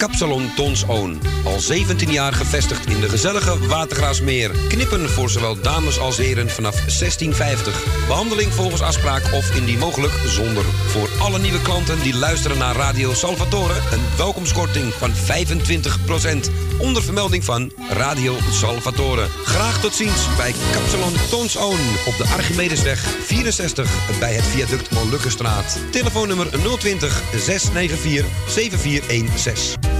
Kapsalon Tons Oon. Al 17 jaar gevestigd in de gezellige Watergraasmeer. Knippen voor zowel dames als heren vanaf 1650. Behandeling volgens afspraak of indien mogelijk zonder. Voor alle nieuwe klanten die luisteren naar Radio Salvatore... een welkomstkorting van 25%. Onder vermelding van Radio Salvatore. Graag tot ziens bij Kapsalon Tons Oon. Op de Archimedesweg 64 bij het viaduct Molukkenstraat. Telefoonnummer 020 694 7416.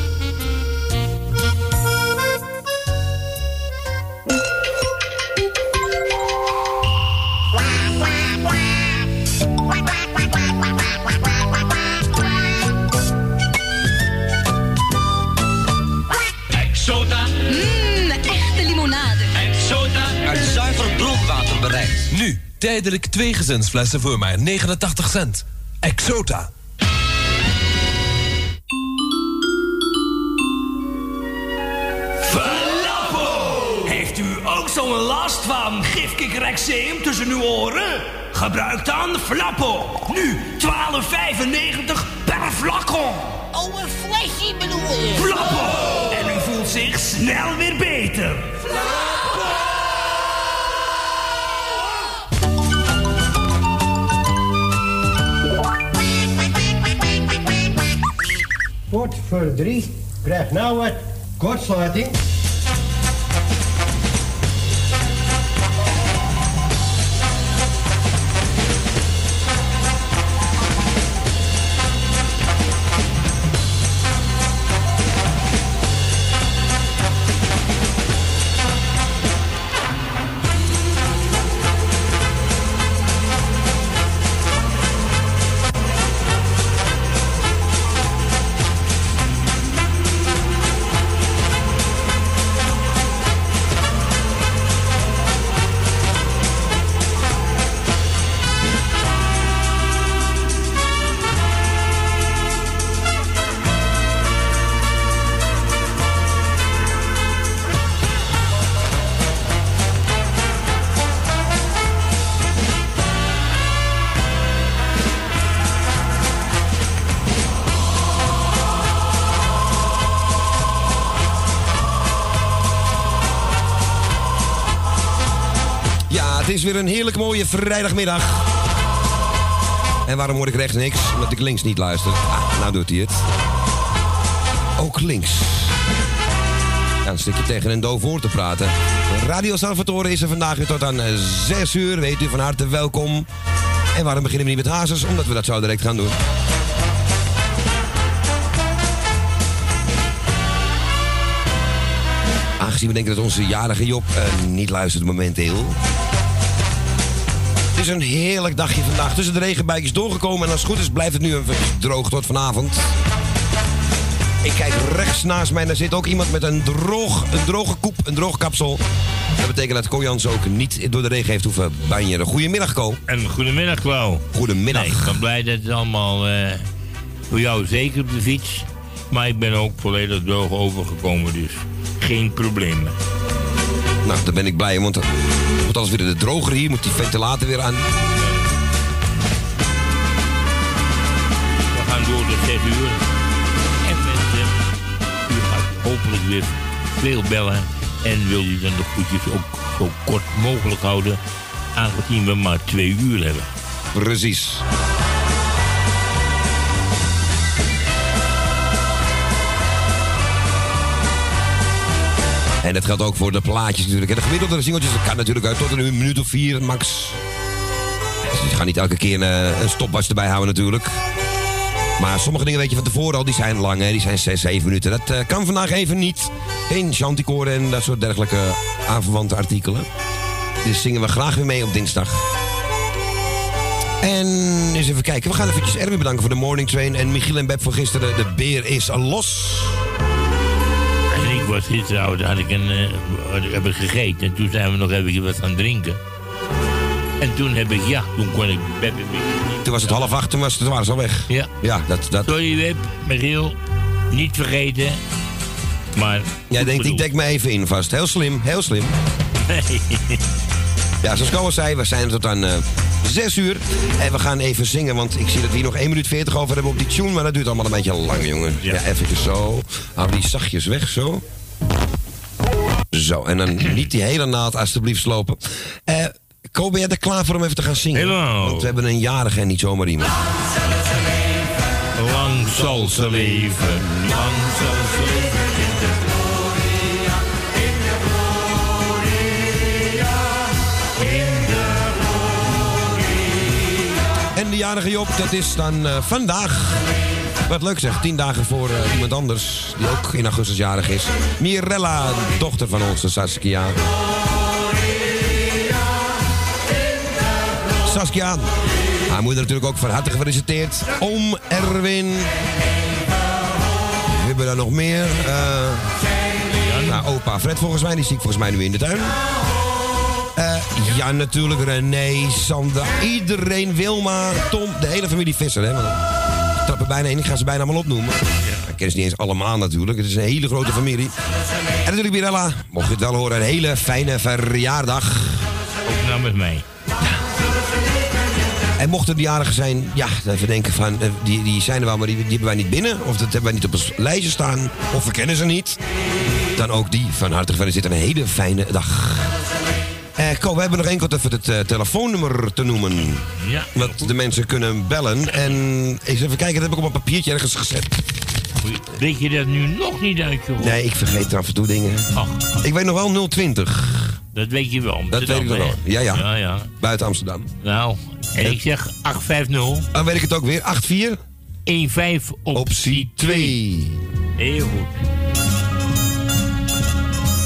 Tijdelijk twee gezinsflessen voor maar 89 cent. Exota. Falafel. Heeft u ook zo'n last van gifkikkerexeem tussen uw oren? Gebruik dan Flappo. Nu 12,95 per flacon. Oh, een flesje bedoel je? Flappo. En u voelt zich snel weer beter. Wat voor drie. Krijg nou wat kortsluiting. Is weer een heerlijk mooie vrijdagmiddag. En waarom hoor ik rechts niks? Omdat ik links niet luister. Ah, nou doet hij het. Ook links. Ja, dan zit je tegen een doof oor te praten. Radio Salvatore is er vandaag weer tot aan 6 uur. Weet u, van harte welkom. En waarom beginnen we niet met hazes? Omdat we dat zo direct gaan doen. Aangezien we denken dat onze jarige Job eh, niet luistert momenteel. Het is een heerlijk dagje vandaag. Tussen de regenbuikjes doorgekomen. En als het goed is blijft het nu even droog tot vanavond. Ik kijk rechts naast mij en daar zit ook iemand met een, droog, een droge koep, een droog kapsel. Dat betekent dat Kojans ook niet door de regen heeft hoeven banjeren. Goedemiddag, Ko. En goedemiddag, Klauw. Goedemiddag. Nee, ik ben blij dat het allemaal eh, voor jou zeker op de fiets. Maar ik ben ook volledig droog overgekomen, dus geen probleem. Nou, daar ben ik blij om, want het wordt alles weer de droger hier. Moet die ventilator weer aan. We gaan door tot 6 uur. En mensen, u gaat hopelijk weer veel bellen. En wil u dan de goedjes ook zo kort mogelijk houden, aangezien we maar twee uur hebben. Precies. En dat geldt ook voor de plaatjes natuurlijk. En de gemiddelde singeltjes, dat kan natuurlijk uit tot een minuut of vier max. Dus je gaat niet elke keer een, een stopwatch erbij houden natuurlijk. Maar sommige dingen weet je van tevoren al, die zijn lang, hè? die zijn 6, 7 minuten. Dat eh, kan vandaag even niet. Geen chanticoren en dat soort dergelijke aanverwante artikelen. Dus zingen we graag weer mee op dinsdag. En eens even kijken. We gaan eventjes Erwin bedanken voor de morning train. En Michiel en Beb voor gisteren. De beer is los. Ik was gisteren, had ik een, uh, heb ik gegeten. En toen zijn we nog even wat gaan drinken. En toen heb ik, ja, toen kon ik Michiel Toen was het half acht, toen, was, toen waren ze al weg. Ja. Ja, dat... dat... Sorry Web, Michiel. Niet vergeten. Maar... Jij denkt, ik dek me even in vast. Heel slim, heel slim. Ja, zoals Koos zei, we zijn tot aan uh, 6 uur. En we gaan even zingen, want ik zie dat we hier nog 1 minuut 40 over hebben op die tune. Maar dat duurt allemaal een beetje lang, jongen. Ja, ja eventjes zo. Hou die zachtjes weg, zo. Zo, en dan niet die hele naad alsjeblieft slopen. Eh... Ko, ben jij er klaar voor om even te gaan zingen? Hello. Want we hebben een jarige en niet zomaar iemand. Lang zal ze leven, lang zal ze leven jarige Job, dat is dan uh, vandaag. Wat leuk zeg, tien dagen voor uh, iemand anders, die ook in augustus jarig is. Mirella, dochter van onze Saskia. Saskia. Haar moeder natuurlijk ook van harte gefeliciteerd. Oom Erwin. We hebben daar nog meer. Uh, nou, opa Fred volgens mij. Die zie ik volgens mij nu in de tuin. Uh, ja, natuurlijk. René, Sandra. Iedereen. Wilma, Tom. De hele familie Visser. Hè? Ik trap er bijna in. Ik ga ze bijna allemaal opnoemen. Ik ken ze niet eens allemaal natuurlijk. Het is een hele grote familie. En natuurlijk Mirella. Mocht je het wel horen. Een hele fijne verjaardag. Ook namens mij. En mochten de jarigen zijn, ja, even denken van, die, die zijn er wel, maar die, die hebben wij niet binnen. Of dat hebben wij niet op ons lijstje staan. Of we kennen ze niet. Dan ook die van harte gefeliciteerd. Een hele fijne dag. Eh, Ko, we hebben nog enkel even het uh, telefoonnummer te noemen. Ja. Dat de mensen kunnen bellen. En eens even kijken, dat heb ik op een papiertje ergens gezet. Weet je dat nu nog niet uit, joh? Nee, ik vergeet af en toe dingen. Ach. Ik weet nog wel 020. Dat weet je wel. Dat weet ik wel. Ja, ja, ja, ja. Buiten Amsterdam. Nou, en ik zeg 850. Dan weet ik het ook weer. 84. 15 optie, optie 2. Heel goed.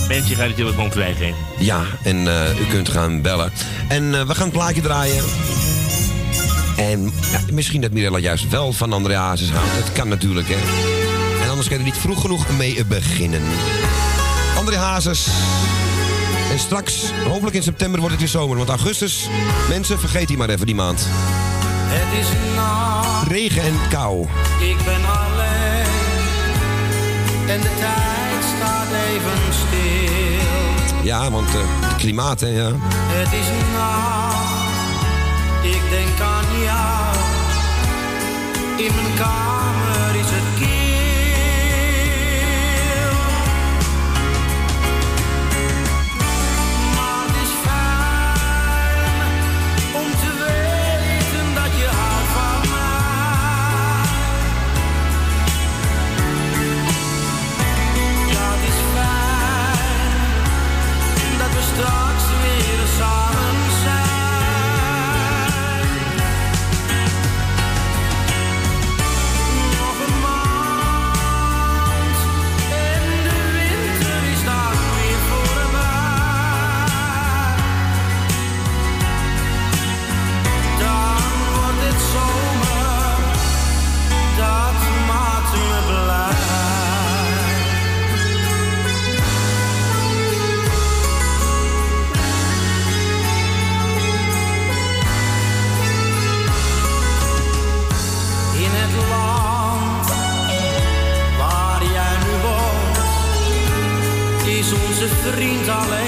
Mensen gaan de telefoon vrijgeven. Ja, en uh, u kunt gaan bellen. En uh, we gaan het plaatje draaien. En ja, misschien dat Mirella juist wel van André Hazes houdt. Dat kan natuurlijk, hè. En anders kan je er niet vroeg genoeg mee beginnen. André Hazes. En straks, hopelijk in september, wordt het weer zomer. Want augustus, mensen, vergeet die maar even die maand. Het is nacht. Regen en kou. Ik ben alleen. En de tijd staat even stil. Ja, want uh, het klimaat, hè, ja. Het is nacht. Ik denk aan jou. In mijn kamer vriend alleen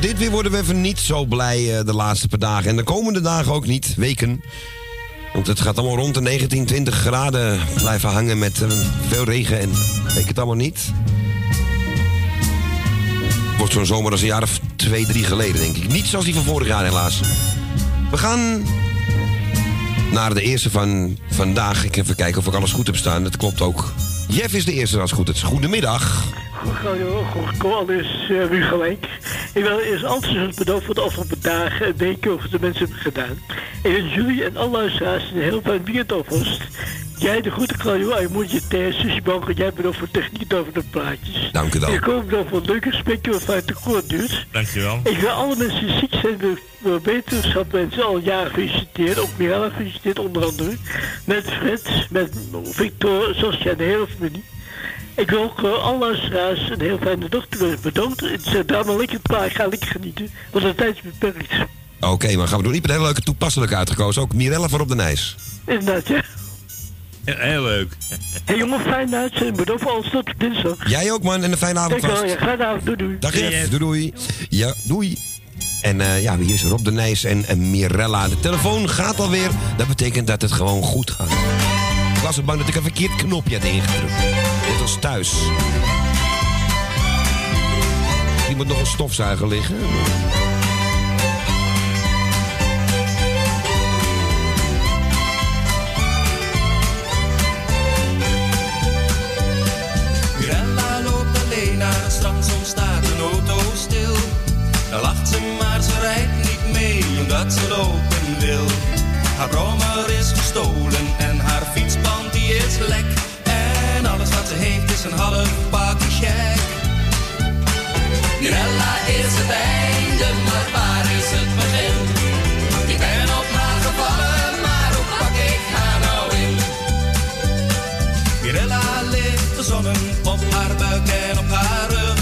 dit weer worden we even niet zo blij eh, de laatste paar dagen. En de komende dagen ook niet, weken. Want het gaat allemaal rond de 19, 20 graden blijven hangen met eh, veel regen en weet het allemaal niet. Wordt zo'n zomer als een jaar of twee, drie geleden, denk ik. Niet zoals die van vorig jaar, helaas. We gaan naar de eerste van vandaag. Ik even kijken of ik alles goed heb staan. Dat klopt ook. Jeff is de eerste als het goed. Goedemiddag. Goed, kom alles uh, nu gelijk. Ik wil eerst enthousiast bedanken voor de afgelopen dagen en weken over de mensen hebben gedaan. Ik wens jullie en alle luisteraars een heel fijn weekend alvast. Jij de grote Claudio, en moet je Thijs, Susie Banker, jij bedankt voor techniek over de plaatjes. Dank u wel. Ik hoop dat voor een leuke gesprekje wat fijn te kort duurt. Dankjewel. Ik wil alle mensen die ziek zijn, wil, wil wetenschap mensen al jaren feliciteren. Ook Mirella gefeliciteerd onder andere. Met Fred, met Victor, Sascha en de hele familie. Ik wil ook uh, alle luisteraars een heel fijne dag te Bedankt. Het is daar maar lekker klaar. Ik ga lekker genieten. Want de tijd is beperkt. Oké, maar gaan we doen. Ik ben heel leuke toepasselijke uitgekozen. Ook Mirella voor op de Nijs. Inderdaad, ja. Ja, heel leuk. Hey jongen, fijne uitzending. Bedankt voor alles tot dinsdag. Jij ook man en een fijne avond Dankjewel, vast. ja, fijne avond. Doei doei. Dag Jeff, doei doei. Ja, doei. En eh, ja, hier is Rob de Nijs en, en Mirella. De telefoon gaat alweer. Dat betekent dat het gewoon goed gaat. Ik was zo bang dat ik een verkeerd knopje had ingedrukt. Net als thuis. Hier moet nog een stofzuiger liggen. Is een half pakje gek. Mirella is het einde, maar waar is het begin? Ik ben op haar gevallen, maar hoe pak ik haar nou in? Mirella ligt gezonnen op haar buik en op haar rug.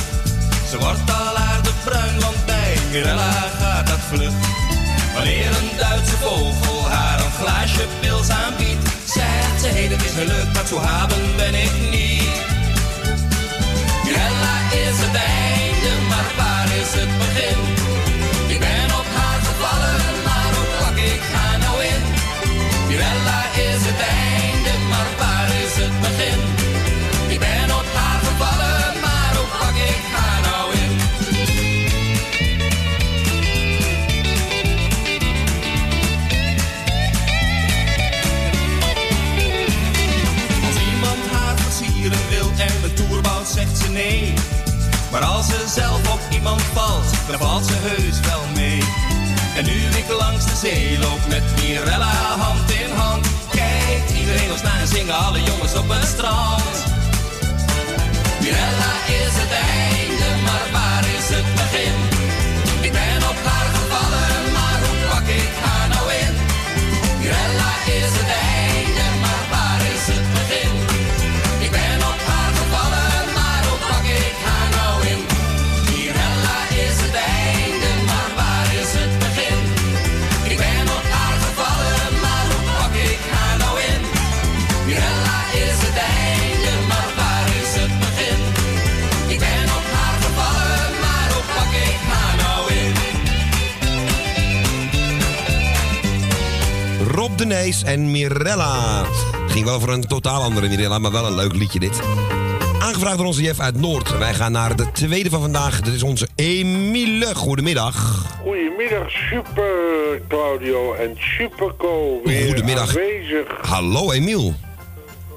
Ze wordt al aardebruin, want bij Mirella gaat dat vlug. Wanneer een Duitse vogel haar een glaasje pils aanbiedt, zegt ze: Hey, dat is me leuk, maar zo haben ben ik niet. Mirella is het einde, maar waar is het begin? Zegt ze nee. Maar als ze zelf op iemand valt, dan valt ze heus wel mee. En nu ik langs de zee loop met Mirella hand in hand, kijkt iedereen ons na en zingen alle jongens op het strand. Mirella is het einde, Rob de Nijs en Mirella. Ging wel voor een totaal andere Mirella, maar wel een leuk liedje dit. Aangevraagd door onze Jeff uit Noord. Wij gaan naar de tweede van vandaag. Dit is onze Emile. Goedemiddag. Goedemiddag, super Claudio en super Co. Weer Goedemiddag. aanwezig. Hallo Emiel.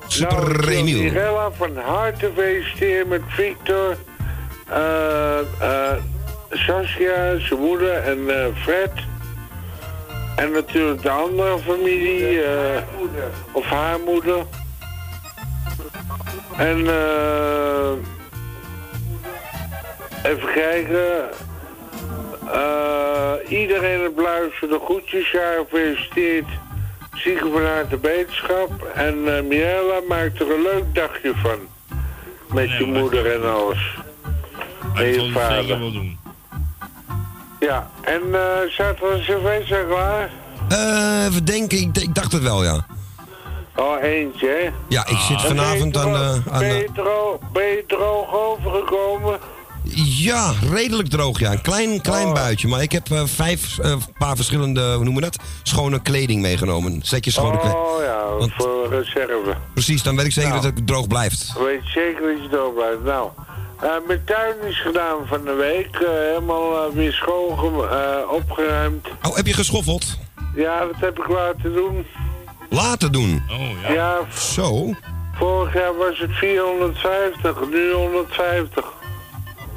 Super nou, Emiel. Mirella van harte feliciteren met Victor, eh Saskia, zijn moeder en eh, Fred. En natuurlijk de andere familie, eh, of haar moeder. En eh even kijken. Eh, iedereen op luisteren, de groetjes, ja, gefeliciteerd. Zieken van harte beterschap. En eh Mirella maakt er een leuk dagje van. Met je moeder en alles. En je het zeker vader. wel doen. Ja, en eh staat er een cerveza klaar? Eh, even denken. Ik, ik dacht het wel, ja. Oh, eentje, hè? Ja, ik zit En vanavond aan de... Aan ben, de je droog, ben je droog overgekomen? ja, redelijk droog, ja. Een klein, klein Oh. buitje. Maar ik heb eh, vijf eh, paar verschillende, hoe noemen we dat? Schone kleding meegenomen. Setjes schone kleding. Oh ja, Want- voor reserve. Precies, dan weet ik zeker Nou. dat het droog blijft. Weet je zeker dat je door blijft. Nou, eh, mijn tuin is gedaan van de week. eh, helemaal eh, weer schoon eh, opgeruimd. Oh, heb je geschoffeld? Ja, dat heb ik laten doen. Laten doen. Oh Ja, Zo, vorig jaar was het 450, nu 150.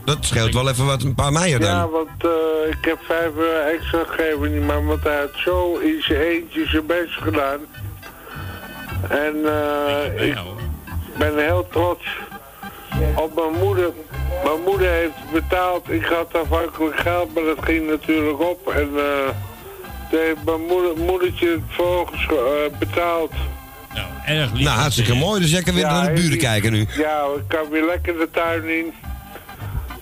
dat scheelt wel even wat een paar meijer dan. Ja, want eh, ik heb 5 euro extra gegeven niet maar want hij had zo in zijn eentje zijn best gedaan. En eh, ik ben heel trots op mijn moeder. Mijn moeder heeft betaald, ik had afhankelijk geld, maar dat ging natuurlijk op. En eh toen heeft mijn moeder, moedertje het volgens eh, betaald. Erg lief. Nou, hartstikke mooi. Dus jij kan weer naar de buren kijken nu. Ja, ik kan weer lekker de tuin in.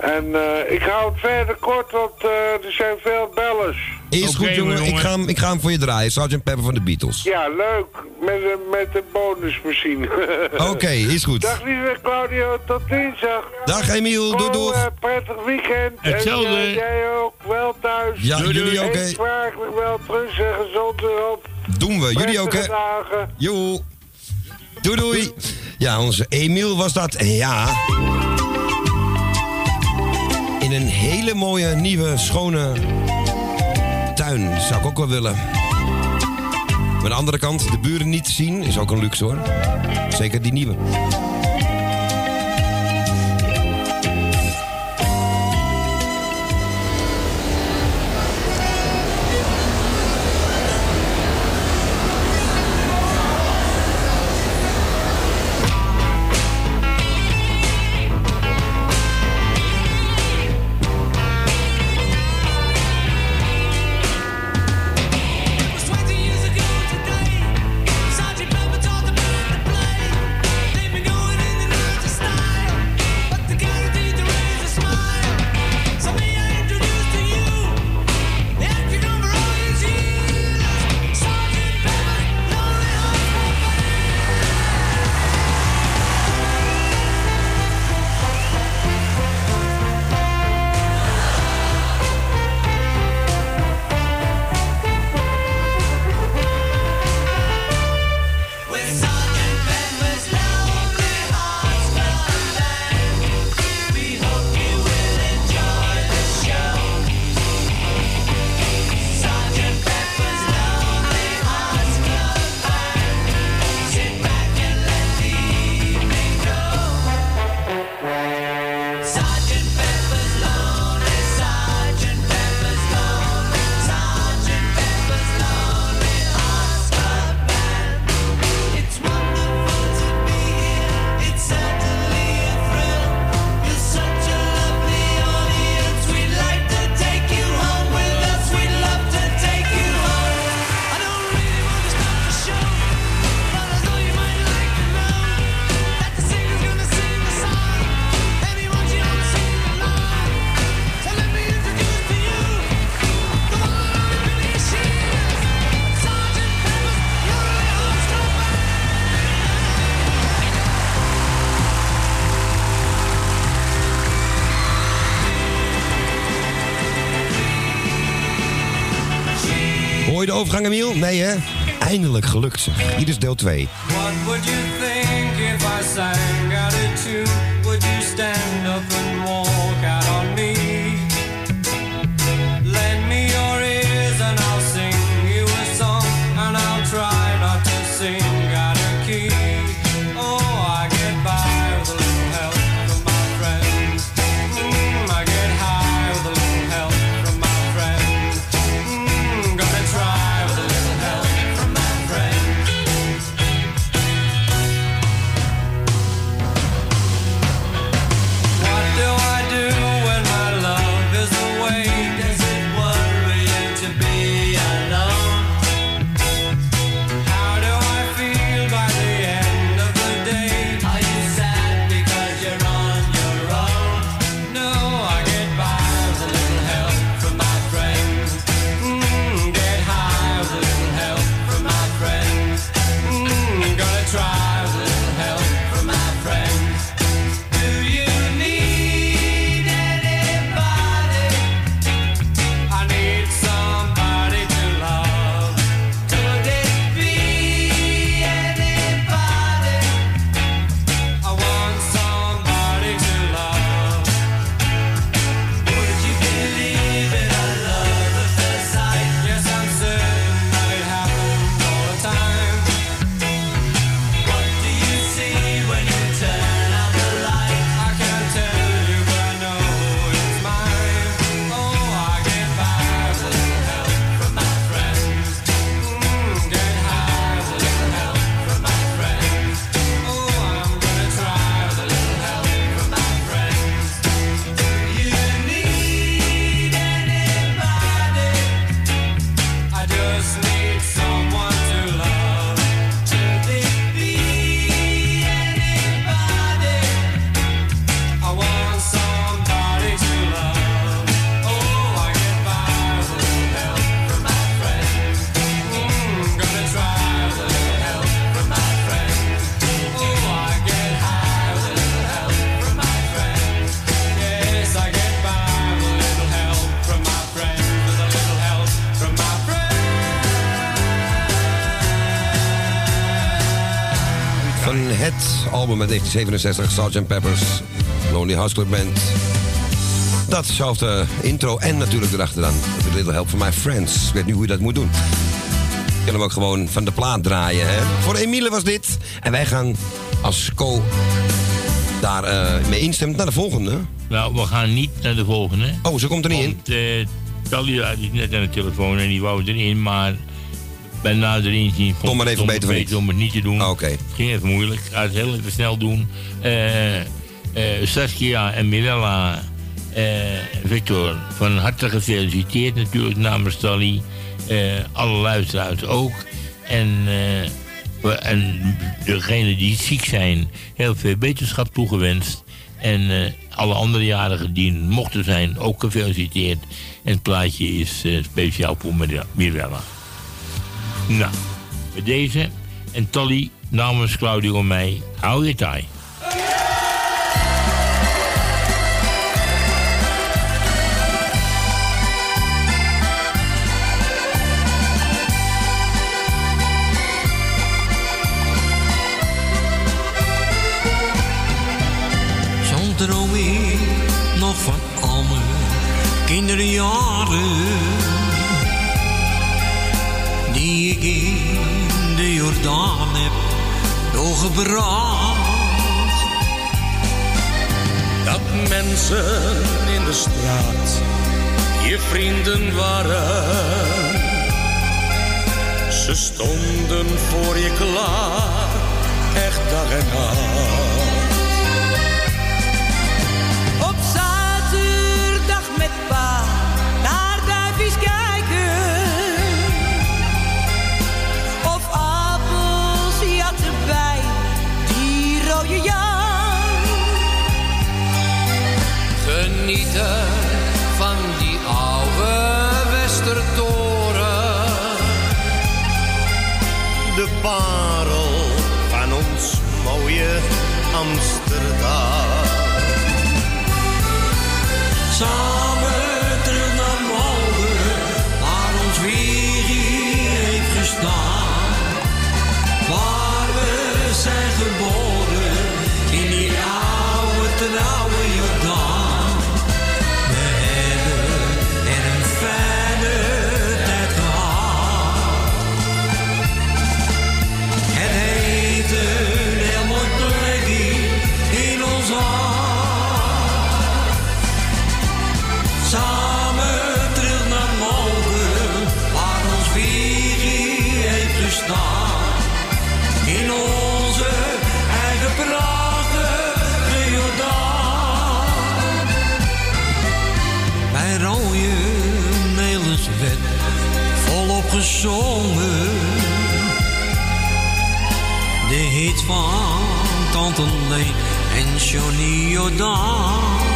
En eh, ik hou het verder kort, want eh, er zijn veel bellers. Is goed, jongen. jongen. Ik ga, hem, ik ga hem voor je draaien. Sgt. Pepper van de Beatles. Ja, leuk. Met een, met een bonusmachine. Oké, is goed. Dag lieve Claudio, tot dinsdag. Dag Emiel, doei doei. eh, prettig weekend. Hetzelfde. En jij ook, wel thuis. Ja, doei, jullie ook, hè. Eet smakelijk wel terug en gezond erop. Doen we. Jullie ook, hè. Prettige dagen. Joe. Doei doei. Ja, onze Emiel was dat. En ja. Een hele mooie, nieuwe, schone tuin. Zou ik ook wel willen. Maar aan de andere kant, de buren niet zien is ook een luxe hoor. Zeker die nieuwe. Overgang, Emiel? Nee, hè? Eindelijk gelukt. Hier is deel 2. 1967, Sgt. Pepper's Lonely Hearts Club Band. Datzelfde intro en natuurlijk erachteraan. A little help from my friends. Ik weet niet hoe je dat moet doen. Je kan hem ook gewoon van de plaat draaien. Hè? Voor Emile was dit. En wij gaan als co daar eh, mee instemmen naar de volgende. Nou, we gaan niet naar de volgende. Oh, ze komt er niet in? Uh, Talia is net aan de telefoon en die wou erin, maar bij nader inzien vond Kom maar even beter van om het niet te doen. Oké. Het ging even moeilijk. Ik ga het heel even snel doen. Eh, Saskia en Mirella, eh, Victor, van harte gefeliciteerd natuurlijk namens Tally. Alle luisteraars ook. En, degenen die ziek zijn, heel veel beterschap toegewenst. En alle andere jarigen die mochten zijn, ook gefeliciteerd. En het plaatje is speciaal voor Mir- Mirella. Nou, bij deze. En Tolly namens Claudio en mij, hou je taai. Droom ik nog van al mijn kinderjaren. Die ik in de Jordaan heb doorgebracht. Dat mensen in de straat je vrienden waren. Ze stonden voor je klaar, echt dag en nacht. Werd volop gezongen. De hit van Tante Leen en Johnny Jordaan.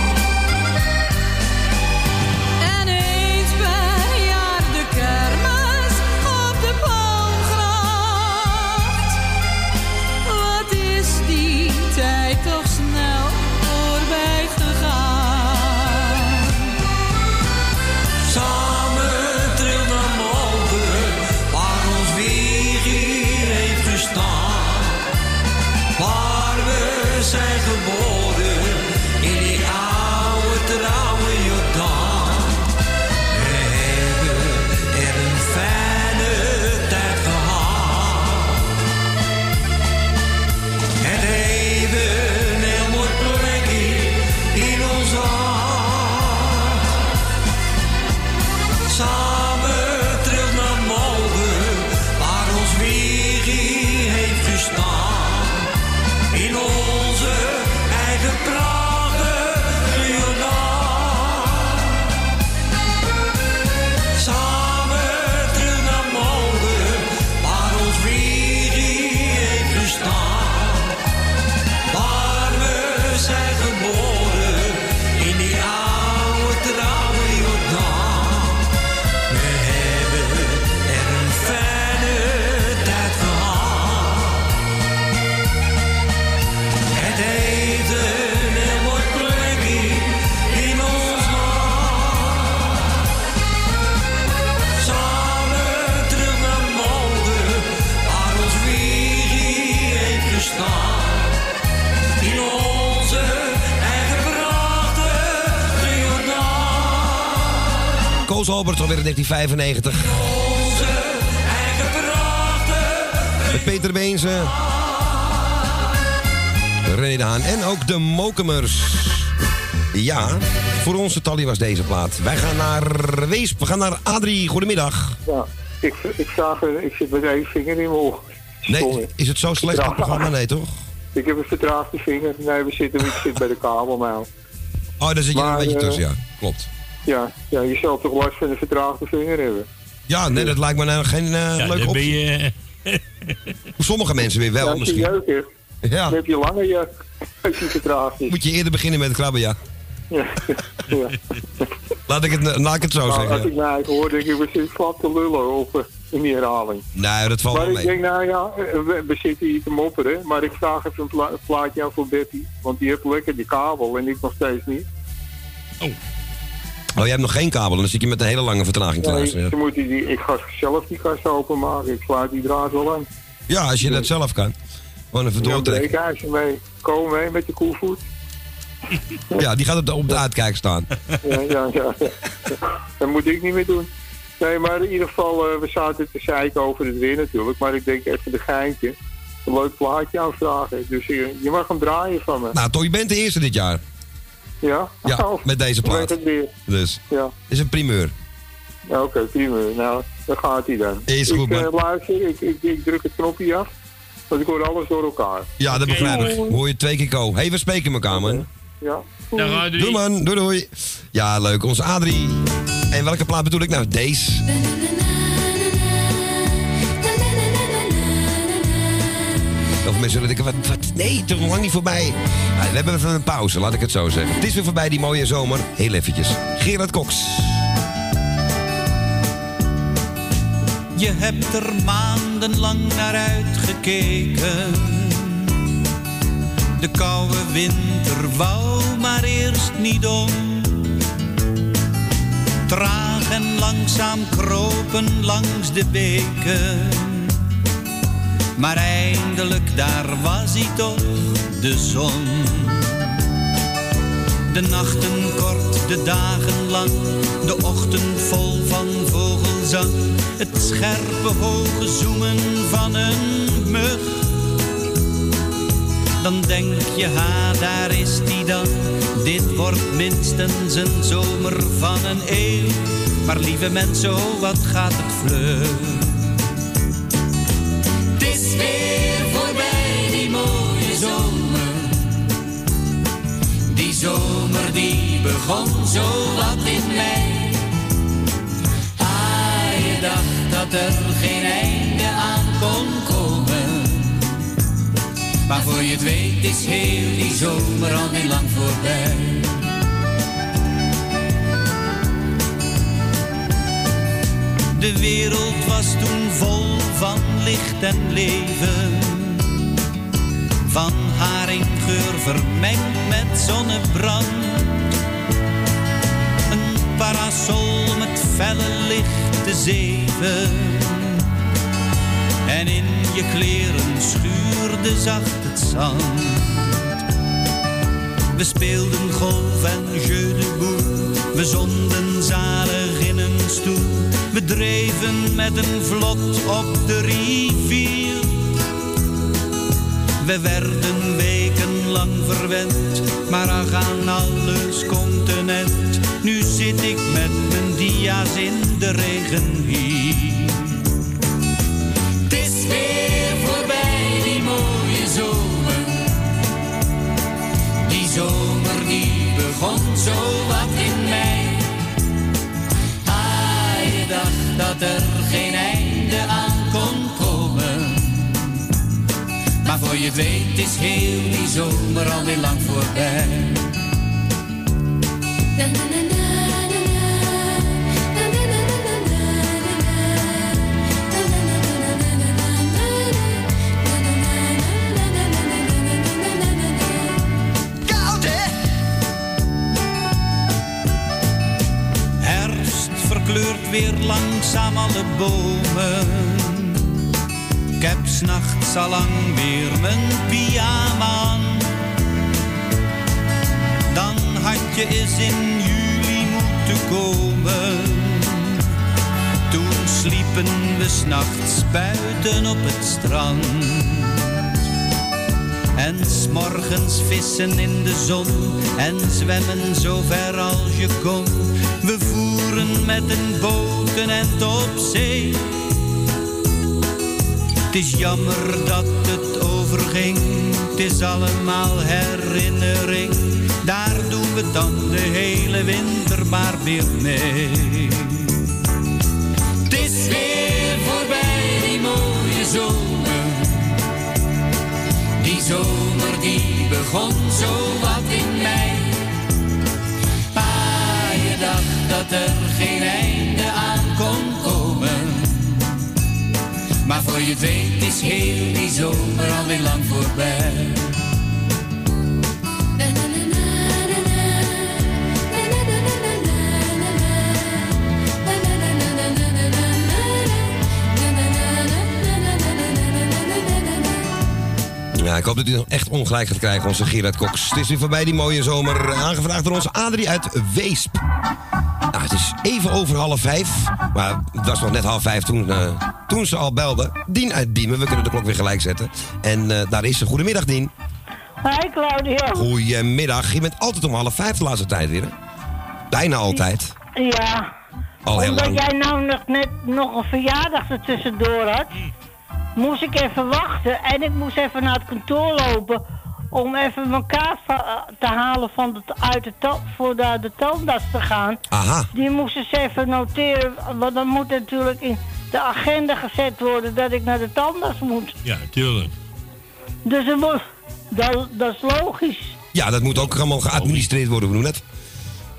Koos Albert alweer in 1995. Met Peter Beense. René de Haan en ook de Mokemers. Ja, voor onze Tally was deze plaat. Wij gaan naar Weesp. We gaan naar Adrie. Goedemiddag. Ja, ik, ik zag er, ik zit met één vinger in mijn. Nee, is het zo slecht het programma? Nee, toch? Ik heb een vertraagde vinger. Nee, we zitten, ik zit bij de kabel nou. Oh, daar zit je er Maar, een beetje eh, tussen, ja. Klopt. Ja, ja, je zal toch last van een vertraagde vinger hebben. Ja, nee, dat lijkt me nou geen eh, leuke dan ben optie. je... Voor sommige mensen weer wel, ja, als je misschien. Ja. dan heb je lange jeuk. Als je vertraagd is. Moet je eerder beginnen met krabben, ja. Ja. ja. Laat ik het, laat ik het zo Nou, als zeggen. ik mij eigen hoor, denk ik, we zitten flap te lullen op eh, in die herhaling. Nee, dat valt maar wel ik mee. denk, nou ja, eh, we, we zitten hier te mopperen, maar ik vraag even een pla- plaatje aan voor Betty. Want die heeft lekker die kabel en ik nog steeds niet. Oh, jij hebt nog geen kabel, dan zit je met een hele lange vertraging te Nee, luisteren. ze moet die, ik ga zelf die kast openmaken. Ik sluit die draad wel aan. Ja, als je dat zelf kan. Gewoon even Ja, doortrekken. breekijzer mee. Kom mee met je koevoet. Ja, die gaat op de, uitkijk staan. Ja, ja, ja. Dat moet ik niet meer doen. Nee, maar in ieder geval, eh, we zaten te zeiken over het weer natuurlijk. Maar ik denk even de geintje. Een leuk plaatje aanvragen. Dus je, je mag hem draaien van me. Nou, toch, je bent de eerste dit jaar. Ja? Ja, Oh, met deze plaat. weer. Dus, Ja. is een primeur. Ja, Oké, prima. Nou, daar gaat hij dan. Is goed, ik, eh, man. luister, ik, ik, ik druk het knopje af. Want ik hoor alles door elkaar. Ja, dat begrijp ik. Hoor je twee keer ko. Hé, hey, we spreken elkaar, man. Ja. Doei, man. Doei, doei. Ja, leuk. Onze Adrie. En welke plaat bedoel ik nou? Deze. Of mensen zullen denken, wat, wat, nee, toch nog lang niet voorbij. We hebben even een pauze, laat ik het zo zeggen. Het is weer voorbij, die mooie zomer. Heel eventjes. Gerard Cox. Je hebt er maandenlang naar uitgekeken. De koude winter wou maar eerst niet om. Traag en langzaam kropen langs de beken. Maar eindelijk daar was hij toch, de zon. De nachten kort, de dagen lang, de ochtend vol van vogelzang. Het scherpe hoge zoemen van een mug. Dan denk je, ha, daar is die dan. Dit wordt minstens een zomer van een eeuw. Maar lieve mensen, oh, wat gaat het vlug. Die begon zo wat in mei. Ah, je dacht dat er geen einde aan kon komen. Maar voor je het weet is heel die zomer al niet lang voorbij. De wereld was toen vol van licht en leven. Van haringgeur vermengd met zonnebrand. Een parasol met felle lichte zeven. En in je kleren schuurde zacht het zand. We speelden golf en jeu de boel. We zonden zalig in een stoel. We dreven met een vlot op de rivier. We werden wekenlang verwend, maar ach aan alles continent. Nu zit ik met mijn dia's in de regen hier. Het is weer voorbij die mooie zomer. Die zomer die begon zo wat in mei. Ah, je dacht dat er voor je weet is heel die zomer alweer lang voorbij. Herfst verkleurt weer langzaam alle bomen. Ik heb s'nachts al lang weer mijn pyjama aan. Dan had je eens in juli moeten komen. sliepen we s'nachts buiten op het strand. En s'morgens vissen in de zon en zwemmen zo ver als je kon. We voeren met een boot end op zee. Is jammer dat het overging, het is allemaal herinnering. Daar doen we dan de hele winter maar weer mee. Het is weer voorbij die mooie zomer. Die zomer die begon zo wat in mei. Ah, je dacht dat er geen einde aan kon komen. Maar voor je weet is heel die zomer alweer lang voorbij. Ja, ik hoop dat u nog echt ongelijk gaat krijgen, onze Gerard Cox. Het is weer voorbij die mooie zomer. Aangevraagd door onze Adrie uit Weesp. Het is even over half vijf. Maar het was nog net half vijf toen, eh, toen ze al belde. Dien uit Diemen, we kunnen de klok weer gelijk zetten. En eh, daar is ze. Goedemiddag, Dien. Hi Claudia. Goedemiddag. Je bent altijd om half vijf de laatste tijd weer, hè? Bijna altijd. Ja. Al heel Omdat lang. jij nou nog net nog een verjaardag er tussendoor had, moest ik even wachten en ik moest even naar het kantoor lopen om even mijn kaart va- eh, te halen van de, uit de ta- voor naar de tandarts te gaan. Aha. Die moest eens even noteren, want dan moet natuurlijk in de agenda gezet worden dat ik naar de tandarts moet. Ja, tuurlijk. Dus moet, dat, dat is logisch. Ja, dat moet ook allemaal geadministreerd worden, we doen het.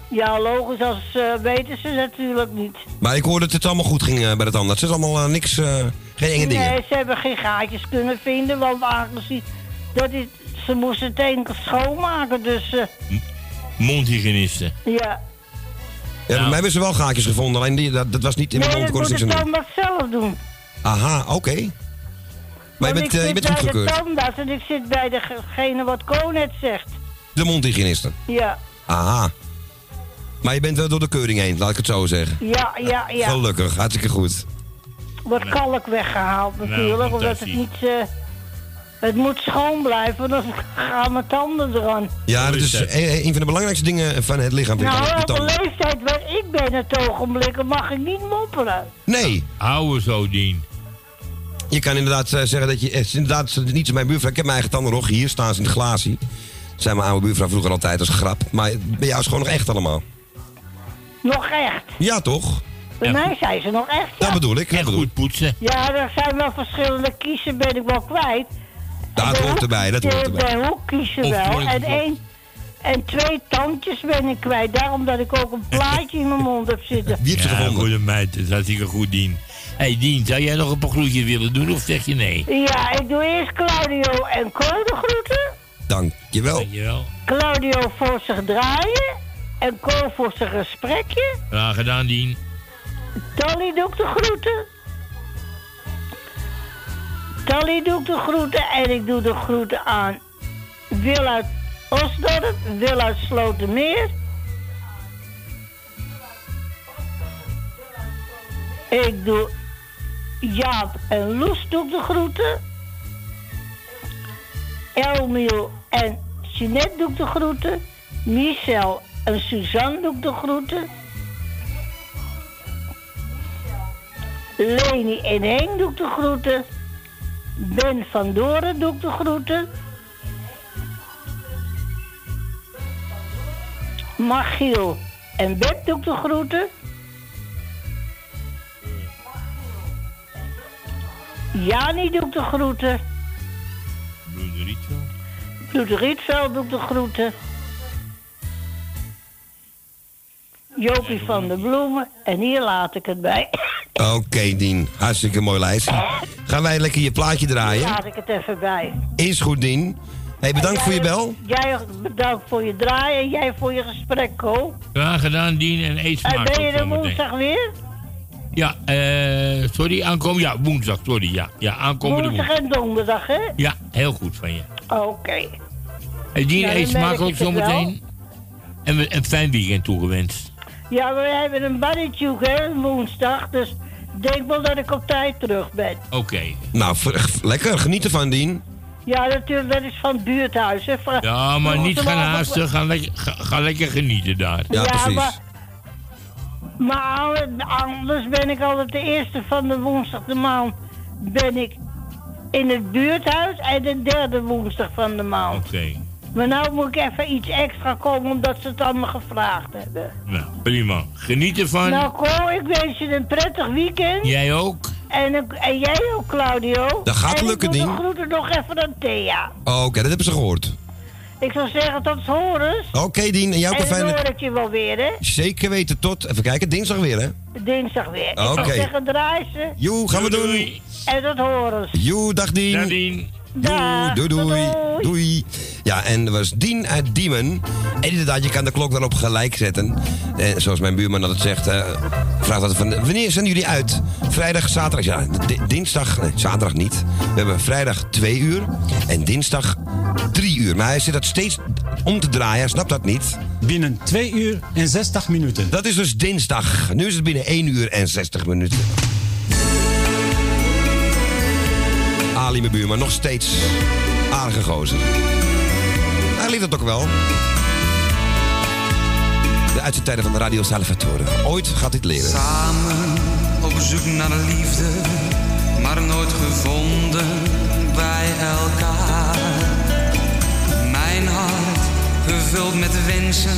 Ja, logisch, als eh, weten ze natuurlijk niet. Maar ik hoorde dat het allemaal goed ging eh, bij de tandarts. Het is allemaal niks, eh, geen enge dingen. Nee, ze hebben geen gaatjes kunnen vinden, want aangezien dat is, ze moesten het enkel schoonmaken, dus eh, Mondhygiënisten. ja. Ja, bij mij hebben ze wel gaatjes gevonden, alleen die, dat, dat was niet in mijn Nee, mond, dat kon er moet de tandarts zelf doen. Aha, oké. Maar je Want bent, ik eh, je zit bent bij de goedgekeurd. tandarts en ik zit bij degene wat Ko net zegt. De mondhygiëniste. Ja, Aha. Maar je bent wel door de keuring heen, laat ik het zo zeggen. ja, ja, ja. Gelukkig, hartstikke goed. Wordt kalk weggehaald natuurlijk, omdat het niet... eh, het moet schoon blijven, dan gaan mijn tanden eraan. Ja, dat is eh, een van de belangrijkste dingen van het lichaam. vind ik, Nou, de op de leeftijd waar ik ben het ogenblik, mag ik niet mopperen. Nee. Oude zo, Dien. Je kan inderdaad eh, zeggen dat je... Het is inderdaad niet zo mijn buurvrouw. Ik heb mijn eigen tanden nog. Hier staan ze in de glazie. Dat zei mijn oude buurvrouw vroeger altijd als grap. Maar bij jou is het gewoon nog echt allemaal. Nog echt. Ja, toch? Bij mij zijn ze nog echt. Dat bedoel ik. Dat bedoel ik. poetsen. Ja, er zijn wel verschillende kiezen, ben ik wel kwijt. Dat hoort erbij, dat hoort erbij. hoekkiezen Of wel. En, één, en twee tandjes ben ik kwijt. Daarom dat ik ook een plaatje in mijn mond heb zitten. Wie heeft ze ja, gevonden? goede meid. Dat is hartstikke goed, Dien. Hé, hey, Dien, zou jij nog een paar groetjes willen doen of zeg je nee? Ja, ik doe eerst Claudio en Co de groeten. Dankjewel. Dankjewel. Claudio voor zich draaien. En Co voor zijn gesprekje. Graag gedaan, Dien. Tally doe ik de groeten. Tally doe ik de groeten en ik doe de groeten aan Wil uit Osdorp, uit Slotermeer. Ik doe Jaap en Loes doe ik de groeten. Elmiel en Jeanette doe ik de groeten. Michel en Suzanne doe ik de groeten. Leni en Henk doe ik de groeten. Ben van Doren doe ik de groeten. Machiel en Beb doe ik de groeten. Jani doe ik de groeten. Broeder Rietveld. Doe ik de groeten. Jopie van de Bloemen. En hier laat ik het bij. Oké, Dien. Hartstikke mooi lijst. Gaan wij lekker je plaatje draaien? laat ik het even bij. Is goed, Dien. Hey, bedankt voor je bel. Jij bedankt voor je draaien en jij voor je gesprek, Ko. Graag gedaan, Dien. En eet En smaak ben je er woensdag weer? Ja, eh, sorry, aankomen. Ja, woensdag, sorry. Ja, ja aankomende Woensdag woensdag. en donderdag, hè? Ja, heel goed van je. Oké. Hey, Dien, Ja, dan eet smakelijk zometeen. En een fijn weekend toegewenst. Ja, we hebben een barbecue, hè, woensdag. Dus denk wel dat ik op tijd terug ben. Oké. Nou, v- lekker. Geniet ervan, Dien. Ja, natuurlijk, dat is van het buurthuis. Hè. Van- Ja, maar niet gaan haasten. Ga lekker, ga, ga lekker genieten daar. Maar, maar al- anders ben ik altijd de eerste van de woensdag de maand ben ik in het buurthuis en de derde woensdag van de maand. Oké. Maar nou moet ik even iets extra komen omdat ze het allemaal gevraagd hebben. Nou, prima. Geniet ervan. Nou Ko, ik wens je een prettig weekend. Jij ook. En, ik- en jij ook, Claudio. Dat gaat en lukken, ik doe Dien. de groeten nog even aan Thea. Oh, Oké, dat hebben ze gehoord. Ik zou zeggen tot horens. Oké, Dien. En jou ook en een dan fijne... hoor ik je wel weer, hè? Zeker weten tot... Even kijken, dinsdag weer, hè? Dinsdag weer. Ik Oké. zou zeggen draai ze. Joe, gaan we doen. En tot horens. Joe, dag Dien. Dag Dien. Doei, doei, doei. Ja, en er was Dien uit Diemen. En inderdaad, je kan de klok dan op gelijk zetten. En zoals mijn buurman altijd zegt, eh, vraagt altijd van... Wanneer zijn jullie uit? Vrijdag, zaterdag? Ja, di- dinsdag, nee, zaterdag niet. We hebben vrijdag twee uur en dinsdag drie uur. Maar hij zit dat steeds om te draaien, hij snapt dat niet. Binnen 2 uur en 60 minuten. Dat is dus dinsdag. Nu is het binnen 1 uur en 60 minuten. Ali, mijn buurman, nog steeds aardige gozer. Hij liet het ook wel. De uitzendtijden van de Radio Salvatore. Ooit gaat dit leren. Samen op zoek naar liefde, maar nooit gevonden bij elkaar. Mijn hart gevuld met wensen,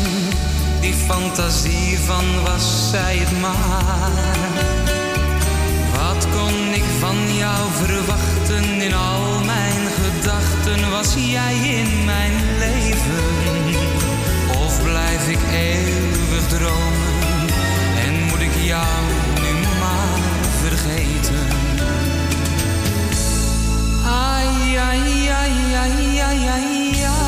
die fantasie van was zij het maar. Wat kon ik van jou verwachten in al mijn gedachten? Was jij in mijn leven? Of blijf ik eeuwig dromen en moet ik jou nu maar vergeten? Ai, ai, ai, ai, ai, ai, ai.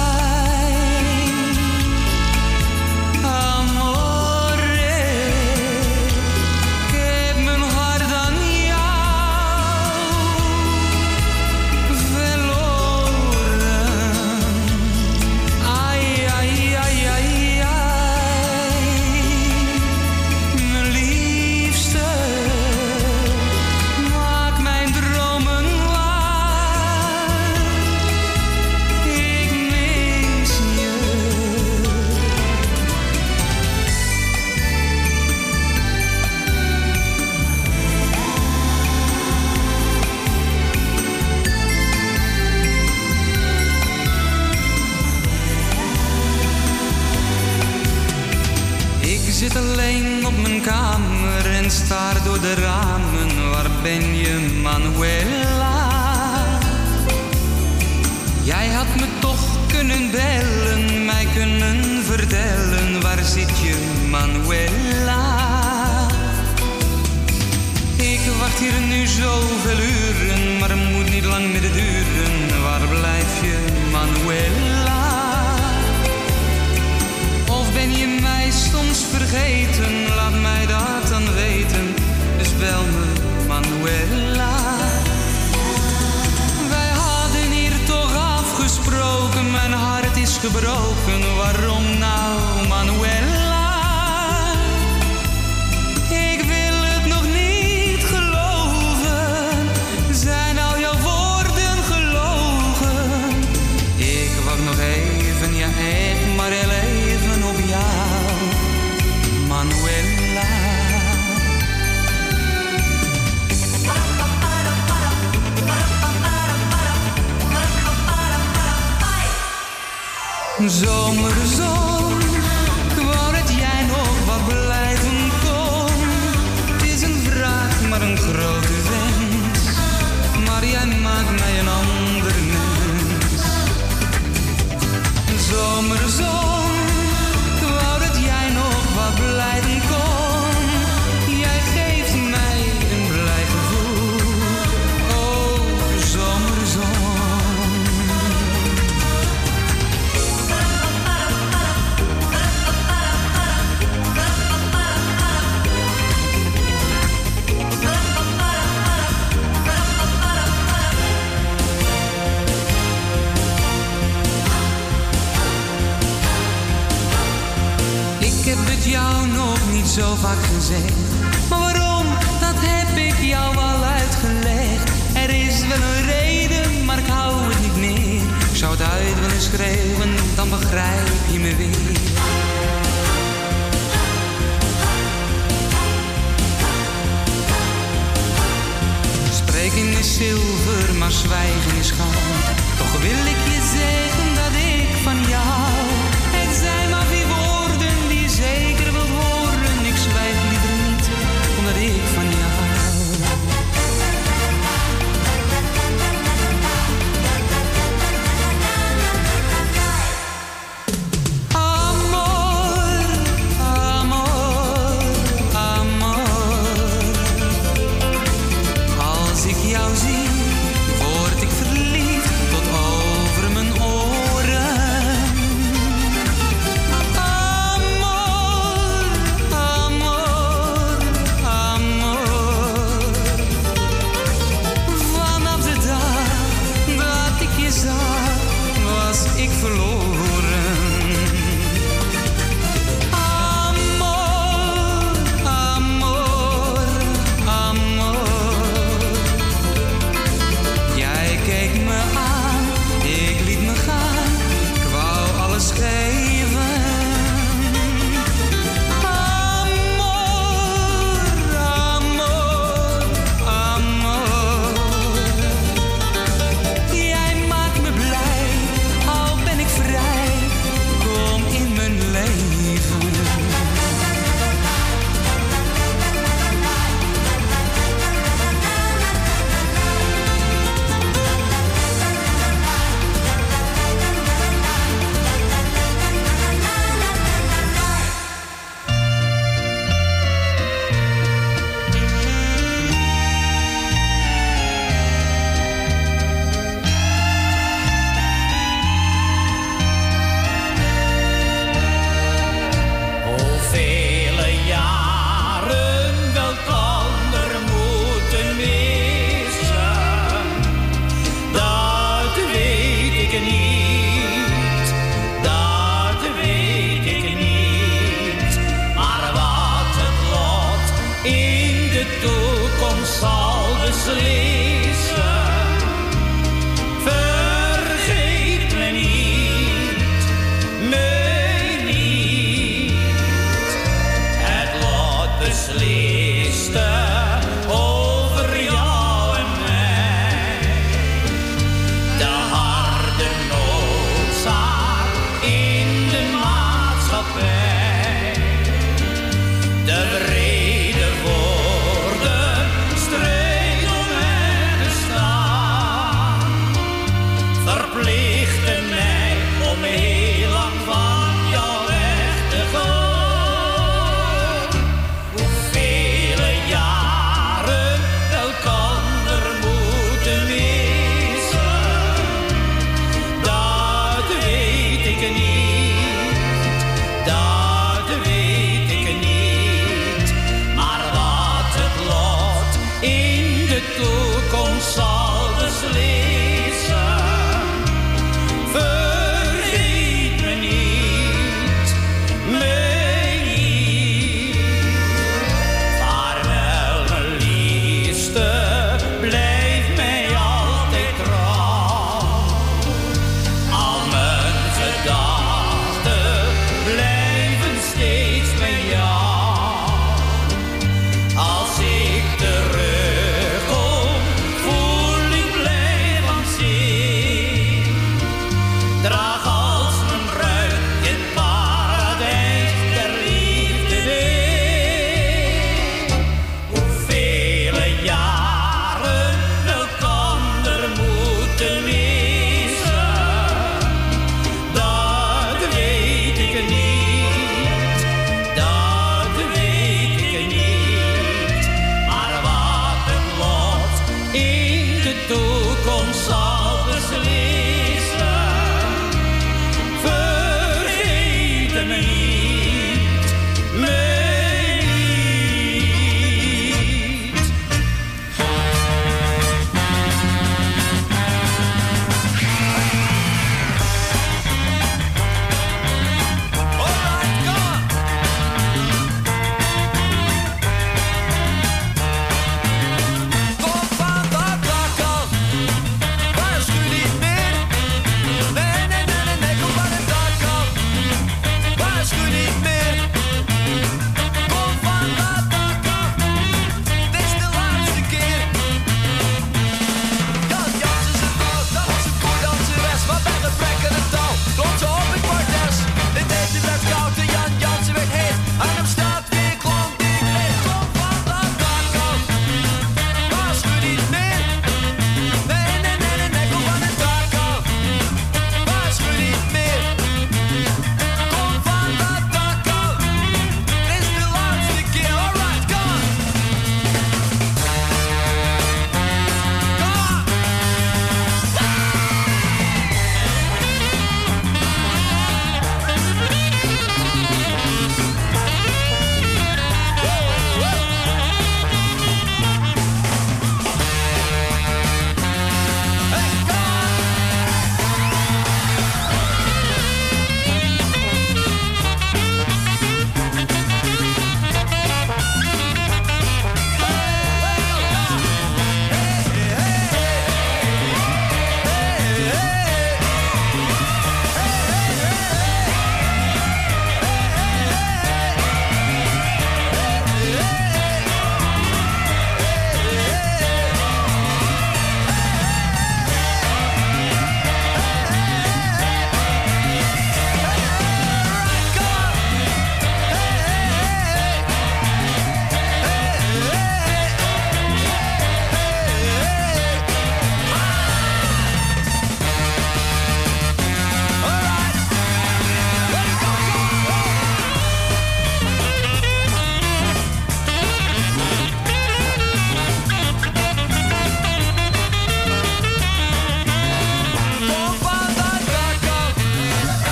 ik verloor.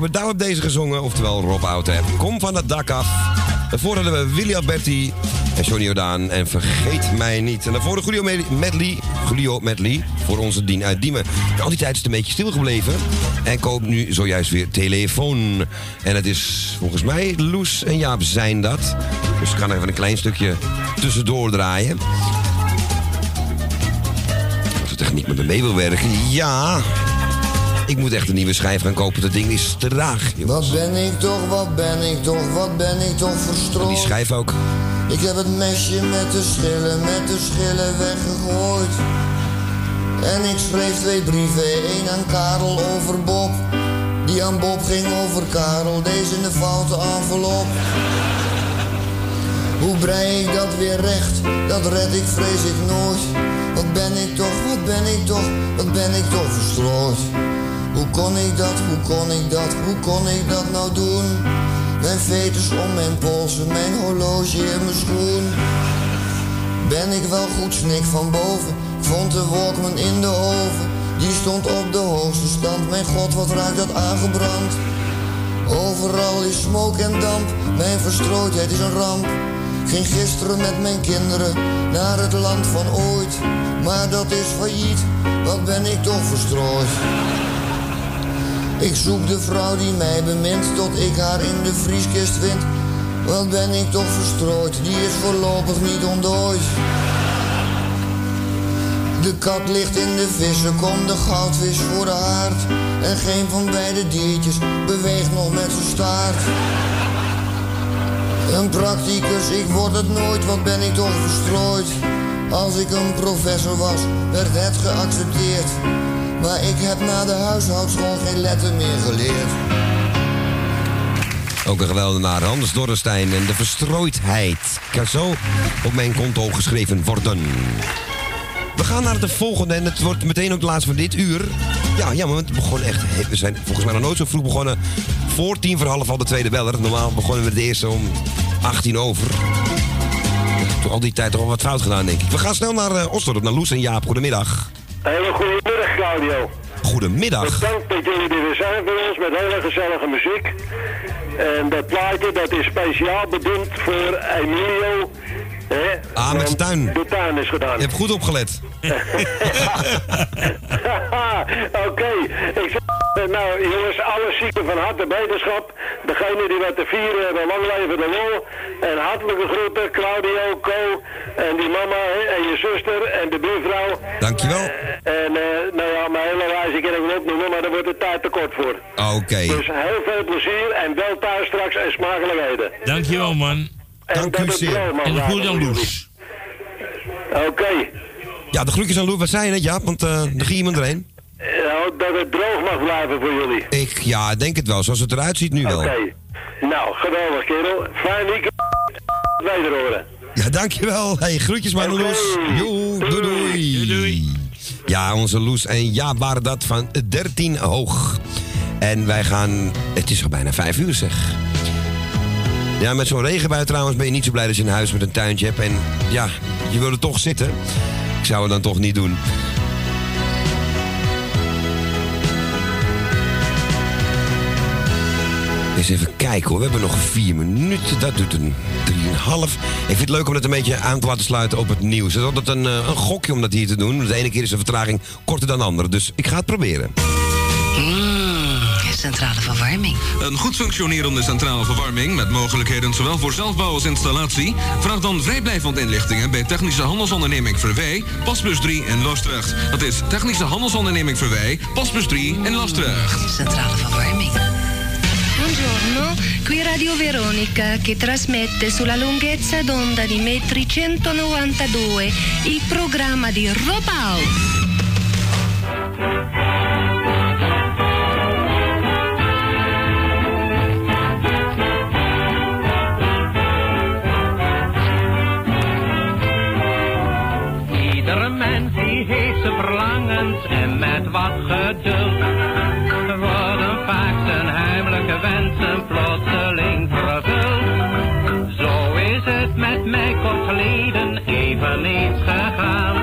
Echt met Douw op deze gezongen, oftewel Rob Oudhe. Kom van het dak af. Daarvoor hadden we Willy Alberti en Johnny Jordaan en Vergeet Mij Niet. En daarvoor de Julio Med- Medley, Julio Medley voor onze Dien uit Diemen. Al die tijd is het een beetje stilgebleven en koopt nu zojuist weer telefoon. En het is volgens mij Loes en Jaap zijn dat. Dus ik er even een klein stukje tussendoor draaien. Als de techniek met me mee wil werken, ja... Ik moet echt een nieuwe schijf gaan kopen. Dat ding is te traag. Wat ben ik toch, wat ben ik toch, wat ben ik toch verstrooid. Die schijf ook. Ik heb het mesje met de schillen, met de schillen weggegooid. En ik schreef twee brieven, één aan Karel over Bob. Die aan Bob ging over Karel, deze in de foute envelop. Hoe brei ik dat weer recht, dat red ik vrees ik nooit. Wat ben ik toch, wat ben ik toch, wat ben ik toch verstrooid. Hoe kon ik dat, hoe kon ik dat, hoe kon ik dat nou doen? Mijn veters om mijn polsen, mijn horloge in mijn schoen. Ben ik wel goed snik van boven? Vond de Walkman in de oven. Die stond op de hoogste stand. Mijn god, wat ruikt dat aangebrand. Overal is smoke en damp. Mijn verstrooidheid is een ramp. Ging gisteren met mijn kinderen naar het land van ooit. Maar dat is failliet. Wat ben ik toch verstrooid. Ik zoek de vrouw die mij bemint tot ik haar in de vrieskist vind. Wat ben ik toch verstrooid, die is voorlopig niet ontdooid. De kat ligt in de vissen, komt de goudvis voor de haard. En geen van beide diertjes beweegt nog met zijn staart. Een practicus, ik word het nooit, wat ben ik toch verstrooid. Als ik een professor was, werd het geaccepteerd. Maar ik heb na de huishoudschool geen letter meer geleerd. Ook een geweldenaar, Hans Dorrestein en de verstrooidheid. Kan zo op mijn konto geschreven worden. We gaan naar de volgende en het wordt meteen ook de laatste van dit uur. Ja, ja, maar het begon echt... We zijn volgens mij nog nooit zo vroeg begonnen. Voor tien voor half al de tweede beller. Normaal begonnen we de eerste om 18 over. Toen al die tijd toch wel wat fout gedaan, denk ik. We gaan snel naar uh, Osdorp, naar Loes en Jaap. Goedemiddag. Hele goedemiddag, Claudio. Goedemiddag. Bedankt dat jullie er weer zijn voor ons met hele gezellige muziek. En dat plaatje dat is speciaal bedoeld voor Emilio. Hè? Ah, met zijn tuin. De tuin is gedaan. Je hebt goed opgelet. Oké, ik zeg, nou jongens, alle zieken van harte beterschap. Degene die wat te vieren hebben, lang leven de lol. En hartelijke groeten, Claudio, Co. En die mama hè, en je zuster en de buurvrouw. Dankjewel. En eh, nou ja, mijn hele lijstje kan ik wel opnoemen, maar daar wordt de tijd te kort voor. Oké. Dus heel veel plezier en wel thuis straks en smakelijkheden. Dankjewel, man. En het droog mag En goed aan Loes. Oké. Ja, de groetjes aan Loes. Wat zei je net, Jaap? Want eh er ging iemand erheen. Nou, dat het droog mag blijven voor jullie. Ik, ja, denk het wel. Zoals het eruit ziet nu wel. Oké. Nou, geweldig kerel. Fijn weekend. Weder horen. Ja, dankjewel. Hey, groetjes maar aan Loes. Joe, doei, doei. Ja, onze Loes en ja, waren dat van 13 hoog. En wij gaan... Het is al bijna 5 uur, zeg. Ja, met zo'n regenbui trouwens ben je niet zo blij dat je een huis met een tuintje hebt. En ja, je wil er toch zitten. Ik zou het dan toch niet doen. Eens even kijken hoor. We hebben nog vier minuten. Dat doet een drieënhalf. Ik vind het leuk om dat een beetje aan te laten sluiten op het nieuws. Het is altijd een, eh, een gokje om dat hier te doen. De ene keer is de vertraging korter dan de andere. Dus ik ga het proberen. Centrale verwarming. Een goed functionerende centrale verwarming met mogelijkheden zowel voor zelfbouw als installatie. Vraag dan vrijblijvend inlichtingen bij Technische Handelsonderneming Verwij, Pasbus 3 in Loosdrecht. Dat is Technische Handelsonderneming Verwij, Pasbus 3 in Loosdrecht. Centrale verwarming. Buongiorno, qui Radio Veronica che trasmette sulla lunghezza d'onda di metri 192 il programma di Rob verlangens en met wat geduld worden vaak zijn heimelijke wensen plotseling vervuld. Zo is het met mij kort geleden eveneens gegaan.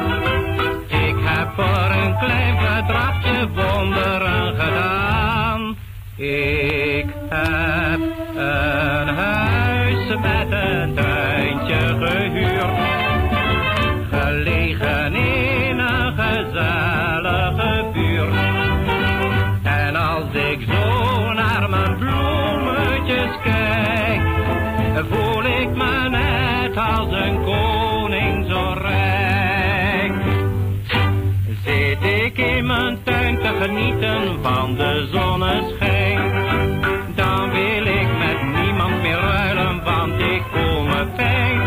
Ik heb voor een klein bedragje wonderen gedaan. Ik heb een huis met een tuintje genieten van de zonneschijn, dan wil ik met niemand meer ruilen, want ik voel me fijn.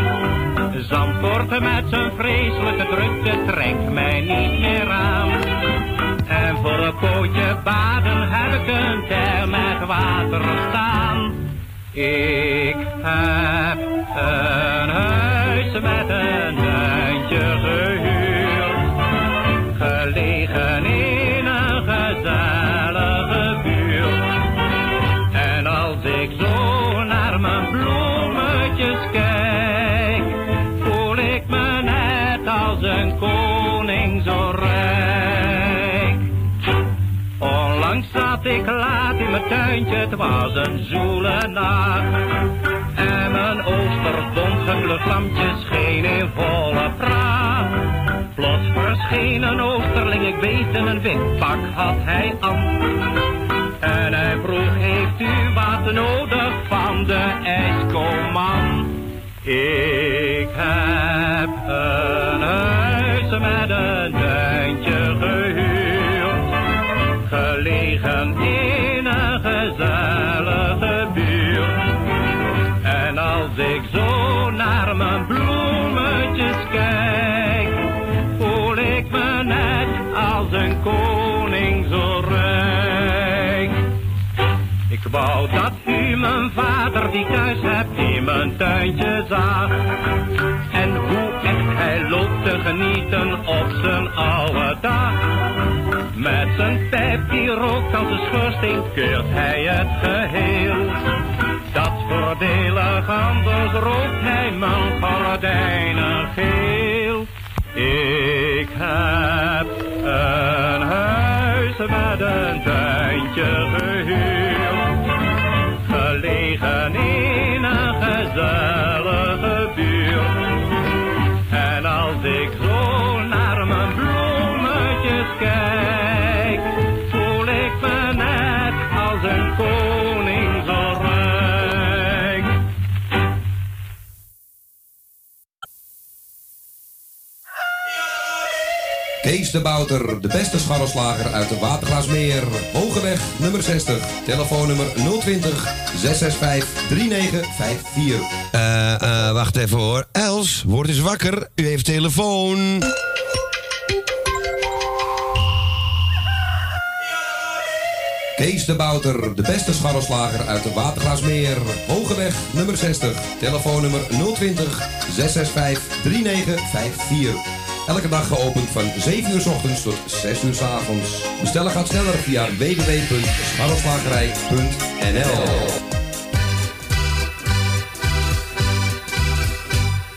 Zandvoort met zijn vreselijke drukte trekt mij niet meer aan. En voor een pootje baden heb ik een ter met water staan. Ik heb een huis met een tuintje tuintje, het was een zoele nacht. En mijn oosterbom gekleurd lampje scheen in volle pracht. Plots verscheen een oosterling, ik weet in een wit pak had hij aan. En hij vroeg, heeft u wat nodig van de ijskoman? Ik heb een huis met een tuintje gehuurd. Gelegen in wou dat u mijn vader die thuis hebt in mijn tuintje zag. En hoe echt hij loopt te genieten op zijn oude dag. Met zijn pijp die rookt als een schoorsteen keurt hij het geheel. Dat voordelig anders rookt hij mijn gordijnen geel. Ik heb een huis met een tuintje Kees de Bouter, de beste scharrelslager uit de Waterglaasmeer. Hogeweg, nummer 60. Telefoonnummer 020 665 3954. Eh, eh, wacht even hoor. Els, word eens wakker. U heeft telefoon. Kees de Bouter, de beste scharrelslager uit de Waterglaasmeer. Hogeweg, nummer 60. Telefoonnummer 020 665 3954. Elke dag geopend van 7 uur s ochtends tot 6 uur s avonds. Bestellen gaat sneller via www.scharrelslagerij.nl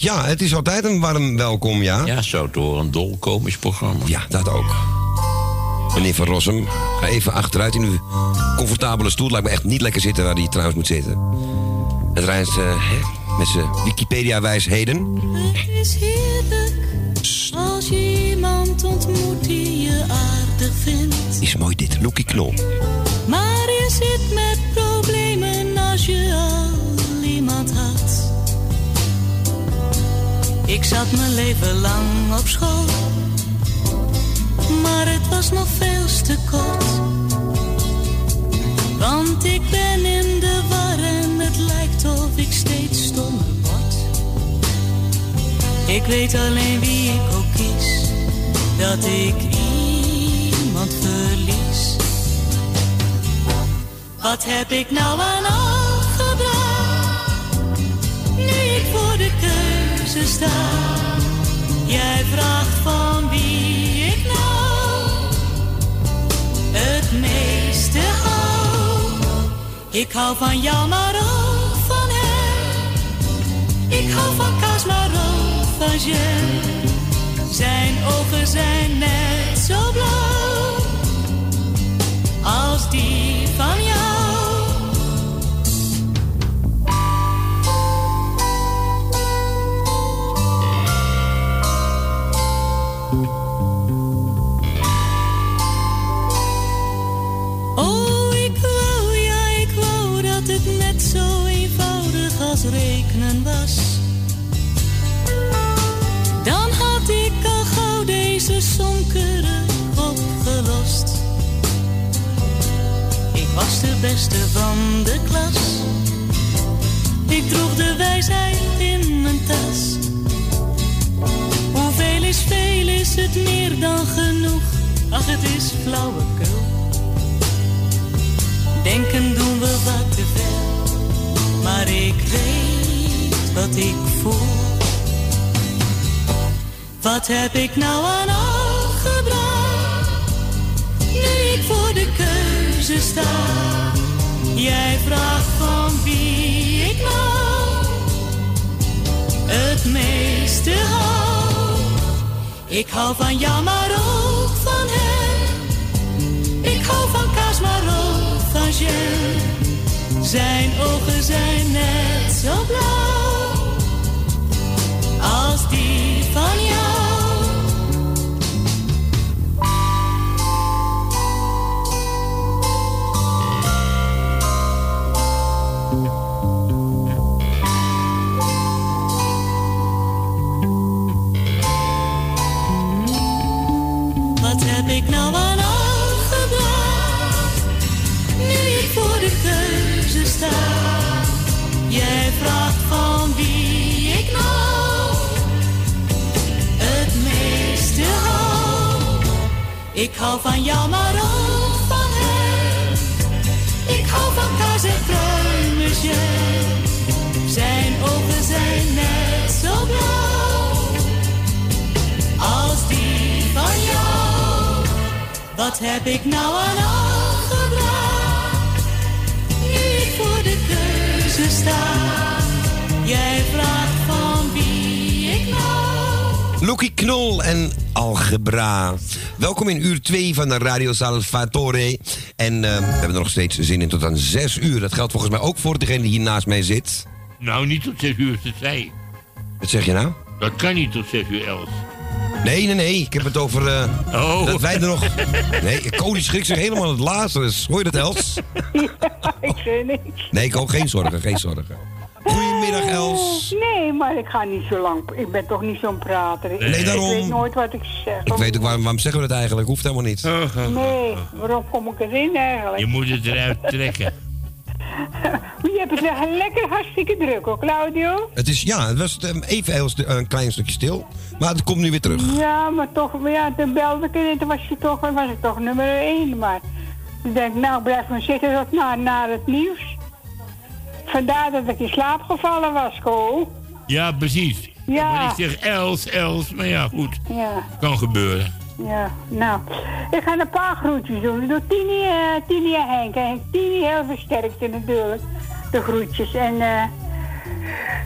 Ja, het is altijd een warm welkom, ja. Ja, zou het door een dolkomisch programma. Ja, dat ook. Meneer Van Rossum, ga even achteruit in uw comfortabele stoel. Lijkt me echt niet lekker zitten waar hij trouwens moet zitten. Het rijdt eh, hè, met zijn Wikipedia-wijsheden. Het is heerlijk als je iemand ontmoet die je aardig vindt. Is mooi dit, Loekie Knol. Maar je zit met Ik zat mijn leven lang op school, maar het was nog veel te kort. Want ik ben in de war en het lijkt of ik steeds stommer word. Ik weet alleen wie ik ook kies, dat ik iemand verlies. Wat heb ik nou aan al gebracht? Nu ik voor de keuze Jij vraagt van wie ik nou het meeste hou. Ik hou van jou, maar ook van hem. Ik hou van kaas, maar ook van jam. Zijn ogen zijn net zo blauw als die van jou. Oh, ik wou, ja, ik wou dat het net zo eenvoudig als rekenen was. Dan had ik al gauw deze sonkeren opgelost. Ik was de beste van de klas. Ik droeg de wijsheid in mijn tas. Hoeveel is veel, is het meer dan genoeg? Ach, het is flauwekul. Denken doen we wat te ver, maar ik weet wat ik voel. Wat heb ik nou aan al gebracht? Nu ik voor de keuze sta. Jij vraagt van wie ik nou het meeste hou. Ik hou van jou, maar ook van hem. Ik hou van kaas, maar ook Zijn ogen zijn net zo blauw als die van jou. Ik hou van jou, maar ook van hem. Ik hou van kaas en pruimenjam. Zijn ogen zijn net zo blauw als die van jou. Wat heb ik nou aan al gebracht? Nu ik voor de keuze sta. Jij vraagt van wie ik nou. Loekie Knol en Algebra. Welkom in uur 2 van de Radio Salvatore. En eh, we hebben er nog steeds zin in tot aan 6 uur. Dat geldt volgens mij ook voor degene die hier naast mij zit. Nou, niet tot 6 uur, ze zei. Wat zeg je nou? Dat kan niet tot 6 uur, Els. Nee, nee, nee. Ik heb het over eh, Oh. dat wij er nog... Nee, Cody schrikt zich helemaal het Lazarus. Hoor je dat, Els? ik zeg niks. Nee, ik ook geen zorgen, geen zorgen. Goedemiddag, Els. Nee, maar ik ga niet zo lang. Ik ben toch niet zo'n prater. Ik- Nee, daarom. Ik weet nooit wat ik zeg. Ik weet ook waarom, waarom zeggen we dat eigenlijk. Hoeft helemaal niet. Nee, waarom kom ik erin eigenlijk? Je moet het eruit trekken. Je hebt het echt lekker hartstikke druk hoor, Claudio. Het is, ja, het was eh, even heel een klein stukje stil. Maar het komt nu weer terug. Ja, maar toch, maar ja, toen belde ik en toen was, je toch, was ik toch nummer 1. Maar ik denk, nou, blijf maar zitten tot na, na het nieuws. Vandaar dat ik in slaap gevallen was, Ko. Ja, precies. Ja. Maar ik zeg Els, Els. Maar ja, goed. Ja, Kan gebeuren. ja, nou. Ik ga een paar groetjes doen. Ik doe Tini, eh, Tini en Henk. En Tini heel versterkt natuurlijk, de groetjes. En eh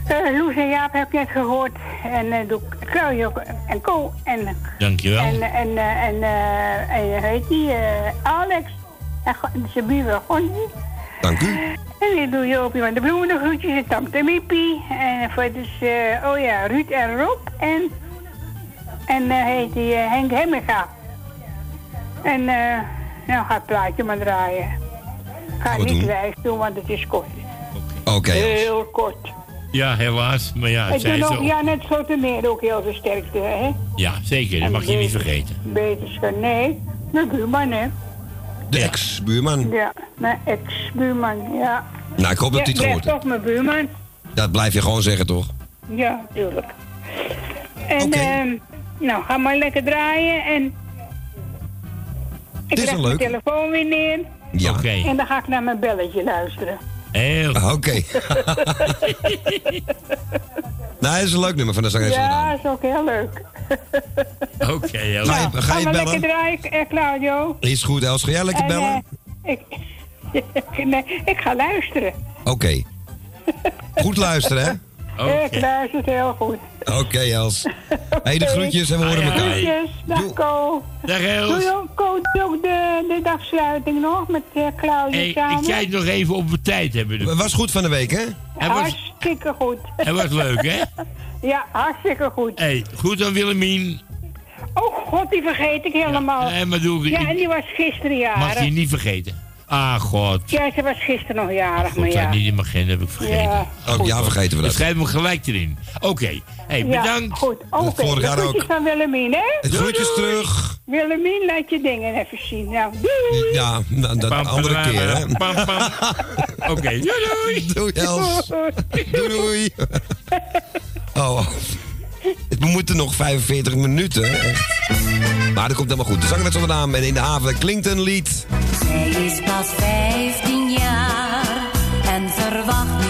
eh, Loes en Jaap heb je net gehoord. En eh, doe Claudio en Co. En, Dankjewel. en, en, eh, en, en, heet die? Alex. En zijn buurman Gonnie. Dank u. En ik doe Jopie van de Bloemen de groetjes en Tante Miepie. En voor dus, eh, oh ja, Ruud en Rob. En, en eh, heet die eh, Henk Hemmega. En eh, nou ga het plaatje maar draaien. Ga niet doen. wijs doen, want het is kort. Oké. Heel kort. Ja, helaas. Maar ja, het ik doe zijn nog zo. Janet Sotemeer ook heel veel sterkte, hè? Ja, zeker. Dat mag je niet vergeten. Beterschap, nee. Mijn buurman, hè? De ex-buurman. Ja, mijn ex-buurman, ja. Nou, ik hoop dat hij het gehoord Ja, toch mijn buurman. Dat blijf je gewoon zeggen, toch? Ja, tuurlijk. En, ehm, nou, ga maar lekker draaien en... Ik is leg mijn telefoon weer neer. Ja. En dan ga ik naar mijn belletje luisteren. Heel Ah, Oké. nou, dat is een leuk nummer van de zangeres. Ja, dat is ook heel leuk. Oké, heel Ga je, ga je maar bellen? lekker draaien, eh, Claudio. Is goed, Els. Ga jij lekker En, bellen? eh, ik, nee, ik ga luisteren. Oké. Goed luisteren, hè? Ik luister heel goed. Oké, Els. Hey, de groetjes en we horen elkaar. Groetjes, dag Co. Dag Els. Doe je ook, de, de dagsluiting nog met uh, Claudia Hey, samen? ik kijk nog even op mijn tijd hebben. Het was goed van de week, hè? Hij was, Hartstikke goed. hij was leuk, hè? Ja, hartstikke goed. Hey, goed aan Willemien. Oh god, die vergeet ik helemaal. Nee, maar doe ik Ja, en die was gisteren Mag jarig. je niet vergeten. Ah, god. Ja, ze was gisteren nog jarig, maar ja. dat niet in mijn agenda heb ik vergeten. Ja, Oh, ja, vergeten we dat. schrijf hem gelijk erin. Oké. Hey, Ja, bedankt. goed. Oké, vorig de jaar ook. van Willemien, hè? Het groetjes terug. Willemien, laat je dingen even zien. Nou, doei! Ja, nou, dat Pam, andere pam, keer, hè? pam, pam. Oké, doei doei. Doei, Els. Doei, doei. Oh, we moeten nog 45 minuten. Maar dat komt helemaal goed. De zanger met zonder naam en in de haven klinkt een lied. Zij is pas 15 jaar en verwacht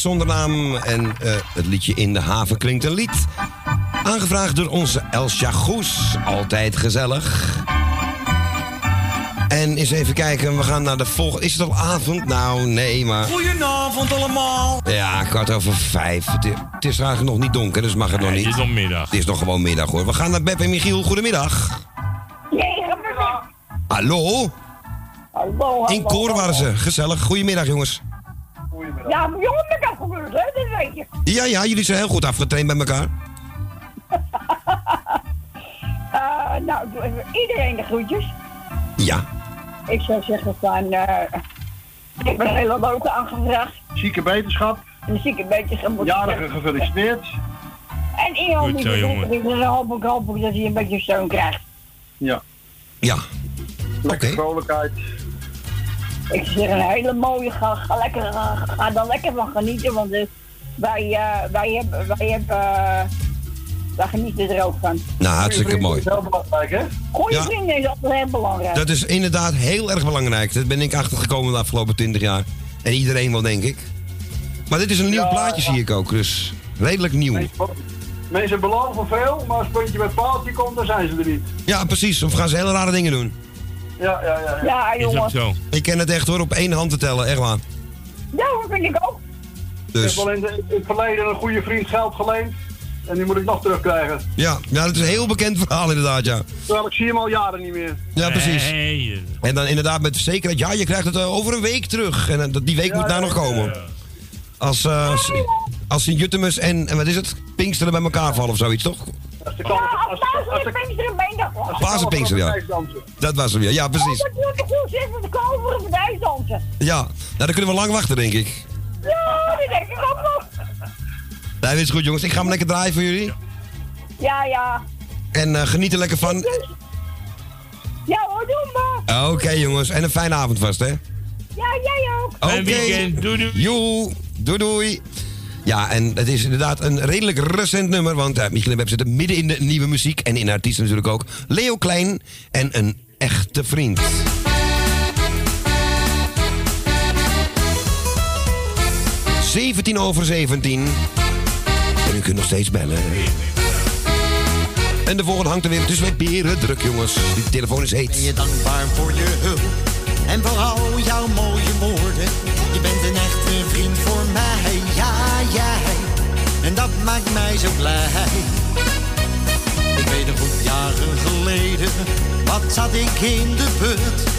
zonder naam. En eh, het liedje In de Haven klinkt een lied. Aangevraagd door onze Elsja Goes. Altijd gezellig. En eens even kijken, we gaan naar de volgende. Is het al avond? Nou, nee, maar. Goedenavond allemaal. Ja, kwart over vijf. Het is, het is eigenlijk nog niet donker, dus mag het nog niet. Het is nog middag. Het is nog gewoon middag hoor. We gaan naar Beb en Michiel. Goedemiddag. Hallo? Hallo, In koor waren ze. Gezellig. Goedemiddag, jongens. Ja, maar jongen, Ja, ja, jullie zijn heel goed afgetraind bij elkaar. Eh, nou, doe even iedereen de groetjes. Ja. Ik zou zeggen van, eh ik heb een hele leuke aangevraagd. Zieke beterschap. Een zieke beetje moet Jarige gefeliciteerd. En iemand die dan hoop ik, hoop ik dat hij een beetje steun krijgt. Ja. Ja. Lekker vrolijkheid. Ik zeg een hele mooie, ga, ga, lekker, ga, ga er lekker van genieten, want eh, wij, eh, wij hebben, wij hebben, eh, wij genieten er ook van. Nou, hartstikke mooi. Heel belangrijk, hè? Goeie Ja. vrienden is altijd heel belangrijk. Dat is inderdaad heel erg belangrijk. Dat ben ik achtergekomen de afgelopen 20 jaar. En iedereen wel, denk ik. Maar dit is een nieuw plaatje, zie ik ook. Dus redelijk nieuw. Mensen beloven veel, maar als het puntje met paaltje komt, dan zijn ze er niet. Ja, precies. Of gaan ze hele rare dingen doen. Ja, ja, ja. Ja, jongen. zo. Ik ken het echt hoor, op één hand te tellen. Echt waar. Ja, dat vind ik ook. Ik Dus heb wel in, de- in het verleden een goede vriend geld geleend. En die moet ik nog terugkrijgen. ja, ja, dat is een heel bekend verhaal inderdaad, ja. Terwijl ik zie hem al jaren niet meer. Ja, precies. Nee. En dan inderdaad met zekerheid, ja, je krijgt het eh, over een week terug. En eh, dat- die week moet daar nog komen. Als, eh S- als Sint-Jutemus en, en wat is het? Pinksteren bij elkaar vallen of zoiets, toch? Als de Ja, als Pasen en Pinksteren Pasen, ja. Dat was hem, ja. Ja, precies. Goed zitten, de koveren voor de dansen. Ja, nou, dan kunnen we lang wachten, denk ik. Ja, dat denk ik ook nog. Nee, dit is goed, jongens. Ik ga hem lekker draaien voor jullie. Ja, ja. En eh, geniet er lekker van. Ja hoor, doe maar. Oké, jongens. En een fijne avond vast, hè? Ja, jij ook. Oké. Doei, doei. Joe. Doei, doei. Ja, en het is inderdaad een redelijk recent nummer, want uh, Michiel en Web zitten midden in de nieuwe muziek. En in artiesten natuurlijk ook. Leo Klein en een echte vriend. ...17 over 17. En u kunt nog steeds bellen. En de volgende hangt er weer. Is weer beren druk, jongens. Die telefoon is heet. Ben je dankbaar voor je hulp en voor al jouw mooie woorden. Je bent een echte vriend voor mij, ja jij. En dat maakt mij zo blij. Ik weet nog jaren geleden, wat zat ik in de put.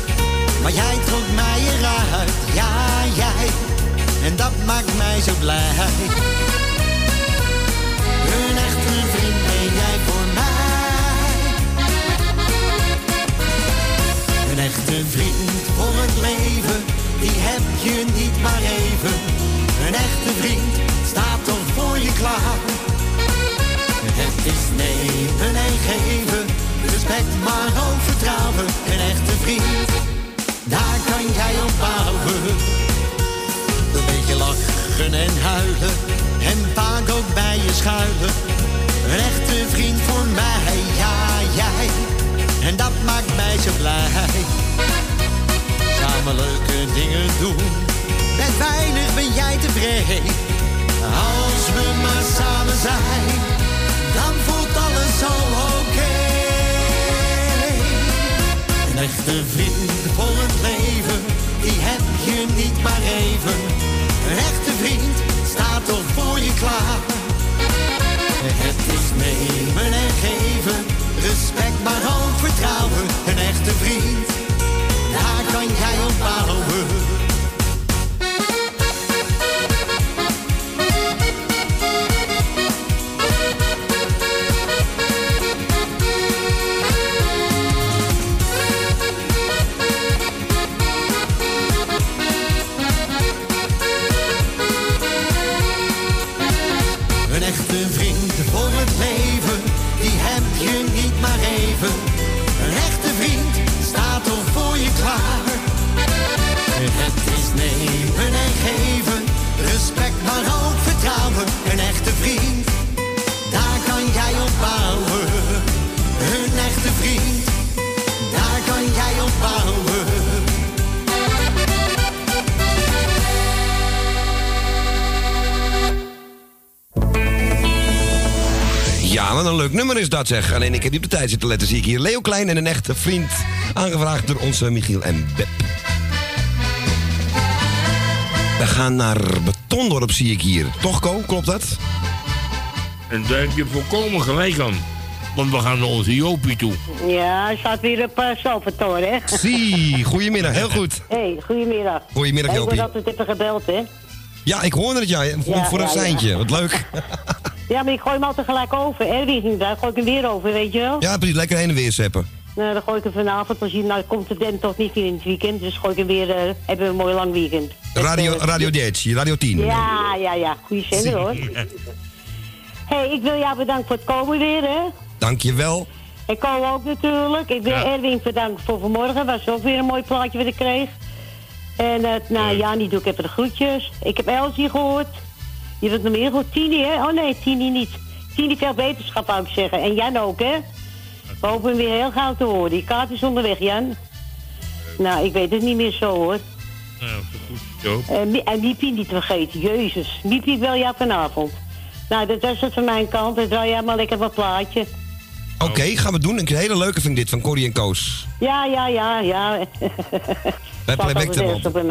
Maar jij trok mij eruit, ja jij. En dat maakt mij zo blij. Een echte vriend ben jij voor mij. Een echte vriend voor het leven, die heb je niet maar even. Een echte vriend staat toch voor je klaar. Het is nemen en geven, respect maar ook vertrouwen. Een echte vriend, daar kan jij op bouwen. Een beetje lachen en huilen, en vaak ook bij je schuilen. Een echte vriend voor mij, ja jij. En dat maakt mij zo blij. Samen leuke dingen doen. Met weinig ben jij tevreden. Als we maar samen zijn, dan voelt alles zo oké. Een echte vriend voor het leven, die heb je niet maar even. Een echte vriend staat toch voor je klaar. Het is nemen en geven, respect maar ook vertrouwen. Een echte vriend, daar kan jij op bouwen. Een leuk nummer is dat zeg. Alleen ik heb niet op de tijd zitten letten, zie ik hier. Leo Klein en een echte vriend. Aangevraagd door onze Michiel en Beb. We gaan naar Betondorp, zie ik hier. Toch, Ko? Klopt dat? En daar heb je volkomen gelijk aan. Want we gaan naar onze Jopie toe. Ja, hij staat weer op uh, Salvatore, hè? Zie, goedemiddag. Heel goed. Hé, hey, goedemiddag. Goedemiddag, Ik Jopie. word altijd even gebeld, hè? Ja, ik hoorde het, ja. Voor, Ja, voor een ja, ja. seintje. Wat leuk. Ja, maar ik gooi hem altijd gelijk over. Erwin daar, gooi ik hem weer over, weet je wel? Ja, precies. Lekker heen en weer zeppen. Nou, dan gooi ik hem vanavond. Als je, nou komt de den toch niet in het weekend. Dus gooi ik hem weer, eh, hebben we een mooi lang weekend. Radio, eh, Radio 10, Radio 10. Ja, ja, ja. Goeie zender, hoor. Hé, hey, ik wil jou bedanken voor het komen weer, hè? Dankjewel. Ik kom ook natuurlijk. Ik wil Erwin bedanken voor vanmorgen. Was ook weer een mooi plaatje wat ik kreeg. En uh, nou, Jani doe ik even de groetjes. Ik heb Elsie gehoord. Je hebt nog meer gehoord. Tini, hè? Oh nee, Tini niet. Tini veel beterschap, zou ik zeggen. En Jan ook, hè? We hopen hem weer heel gauw te horen. Die kaart is onderweg, Jan. Nou, ik weet het niet meer zo, hoor. Nou, goed, Joop. En, Mi- en Miepie niet te vergeten. Jezus. Miepie wil jou vanavond. Nou, dat was het van mijn kant. Dan draai jij maar lekker wat plaatje. Oké, gaan we doen. Een hele leuke vind ik dit van Corrie en Koos. Ja, ja, ja, ja. Bij Playback erop.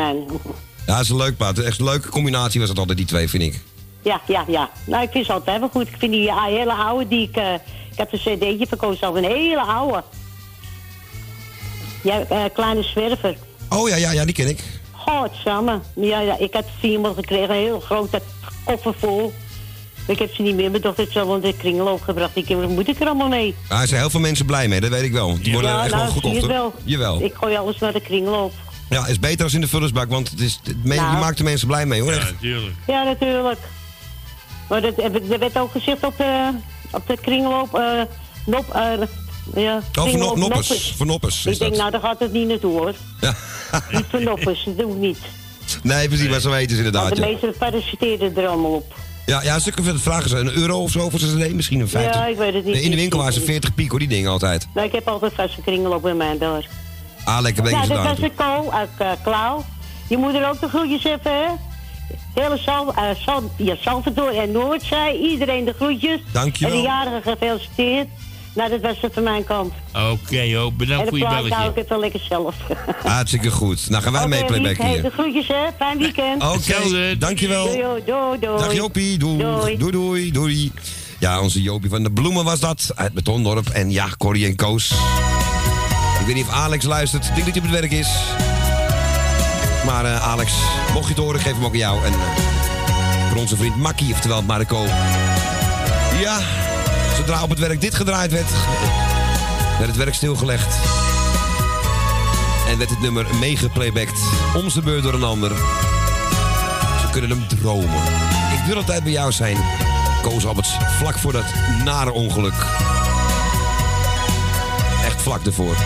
Ja, dat is een leuk plaat. Echt een leuke combinatie was het altijd, die twee, vind ik. Ja, ja, ja. Nou, ik vind ze altijd wel goed. Ik vind die ah, hele oude die ik... eh, ik heb een cd'tje verkozen zelf. Een hele oude. Ja, eh, Kleine Zwerver. Oh ja, ja, ja, die ken ik. Godsamme. Ja, ja, ik had vier gekregen. Een heel grote koffer vol. Ik heb ze niet meer. Mijn dochter zo in de kringloop gebracht. Ik heb, wat moet ik er allemaal mee? Daar zijn heel veel mensen blij mee, dat weet ik wel. Die worden ja, echt nou, wel gekocht. wel. Jawel. Ik gooi alles naar de kringloop. Ja, is beter als in de vullersbak, want het is, het Nou. je maakt de mensen blij mee hoor. Ja, natuurlijk. Ja, natuurlijk. Maar dat, er werd ook gezegd op de, op de kringloop... eh nop, eh ja, Oh, no- noppers. noppers. Voor noppers is Ik denk, dat. nou, daar gaat het niet naartoe, hoor. Ja. Niet voor noppers, dat doe ik niet. Nee, precies, maar zo weten ze Want inderdaad. de Ja, meeste parasiteren er allemaal op. ja, ja stukken van vragen ze een euro of zo voor zijn CD, misschien een 50. Ja, ik weet het niet. In de winkel waren ze 40 piek hoor, die dingen altijd. Nou, ik heb altijd vast een kringloop bij mij daar. Ah, lekker Ja, beentjes dat daar. was de kool uit uh, Klauw. Je moet er ook de groetjes hebben, hè? Hele Sal, eh, Sal, ja, Salvador en Noordzij, iedereen de groetjes. Dankjewel. En de jarigen gefeliciteerd. Nou, dat was het van mijn kant. Oké, Joop. en Bedankt voor je plaat hou ik belletje. het wel lekker zelf. Hartstikke goed. Nou gaan wij mee Oké, playback lief. Hey, hier. de groetjes, hè? Fijn weekend. Oké, dankjewel. Doei, doei, doei, doei. Dag Jopie, doei. Doei. Doei, doei, doei. Ja, onze Jopie van de Bloemen was dat, uit Betondorp. En ja, Corrie en Koos. Ik weet niet of Alex luistert. Ik denk dat hij op het werk is. Maar eh, Alex, mocht je het horen, geef hem ook aan jou. En eh, voor onze vriend Makkie, oftewel Marco. Ja, zodra op het werk dit gedraaid werd, werd het werk stilgelegd. En werd het nummer meegeplaybacked. Om zijn beurt door een ander. Ze kunnen hem dromen. Ik wil altijd bij jou zijn. Koos Alberts, vlak voor dat nare ongeluk. Echt vlak ervoor.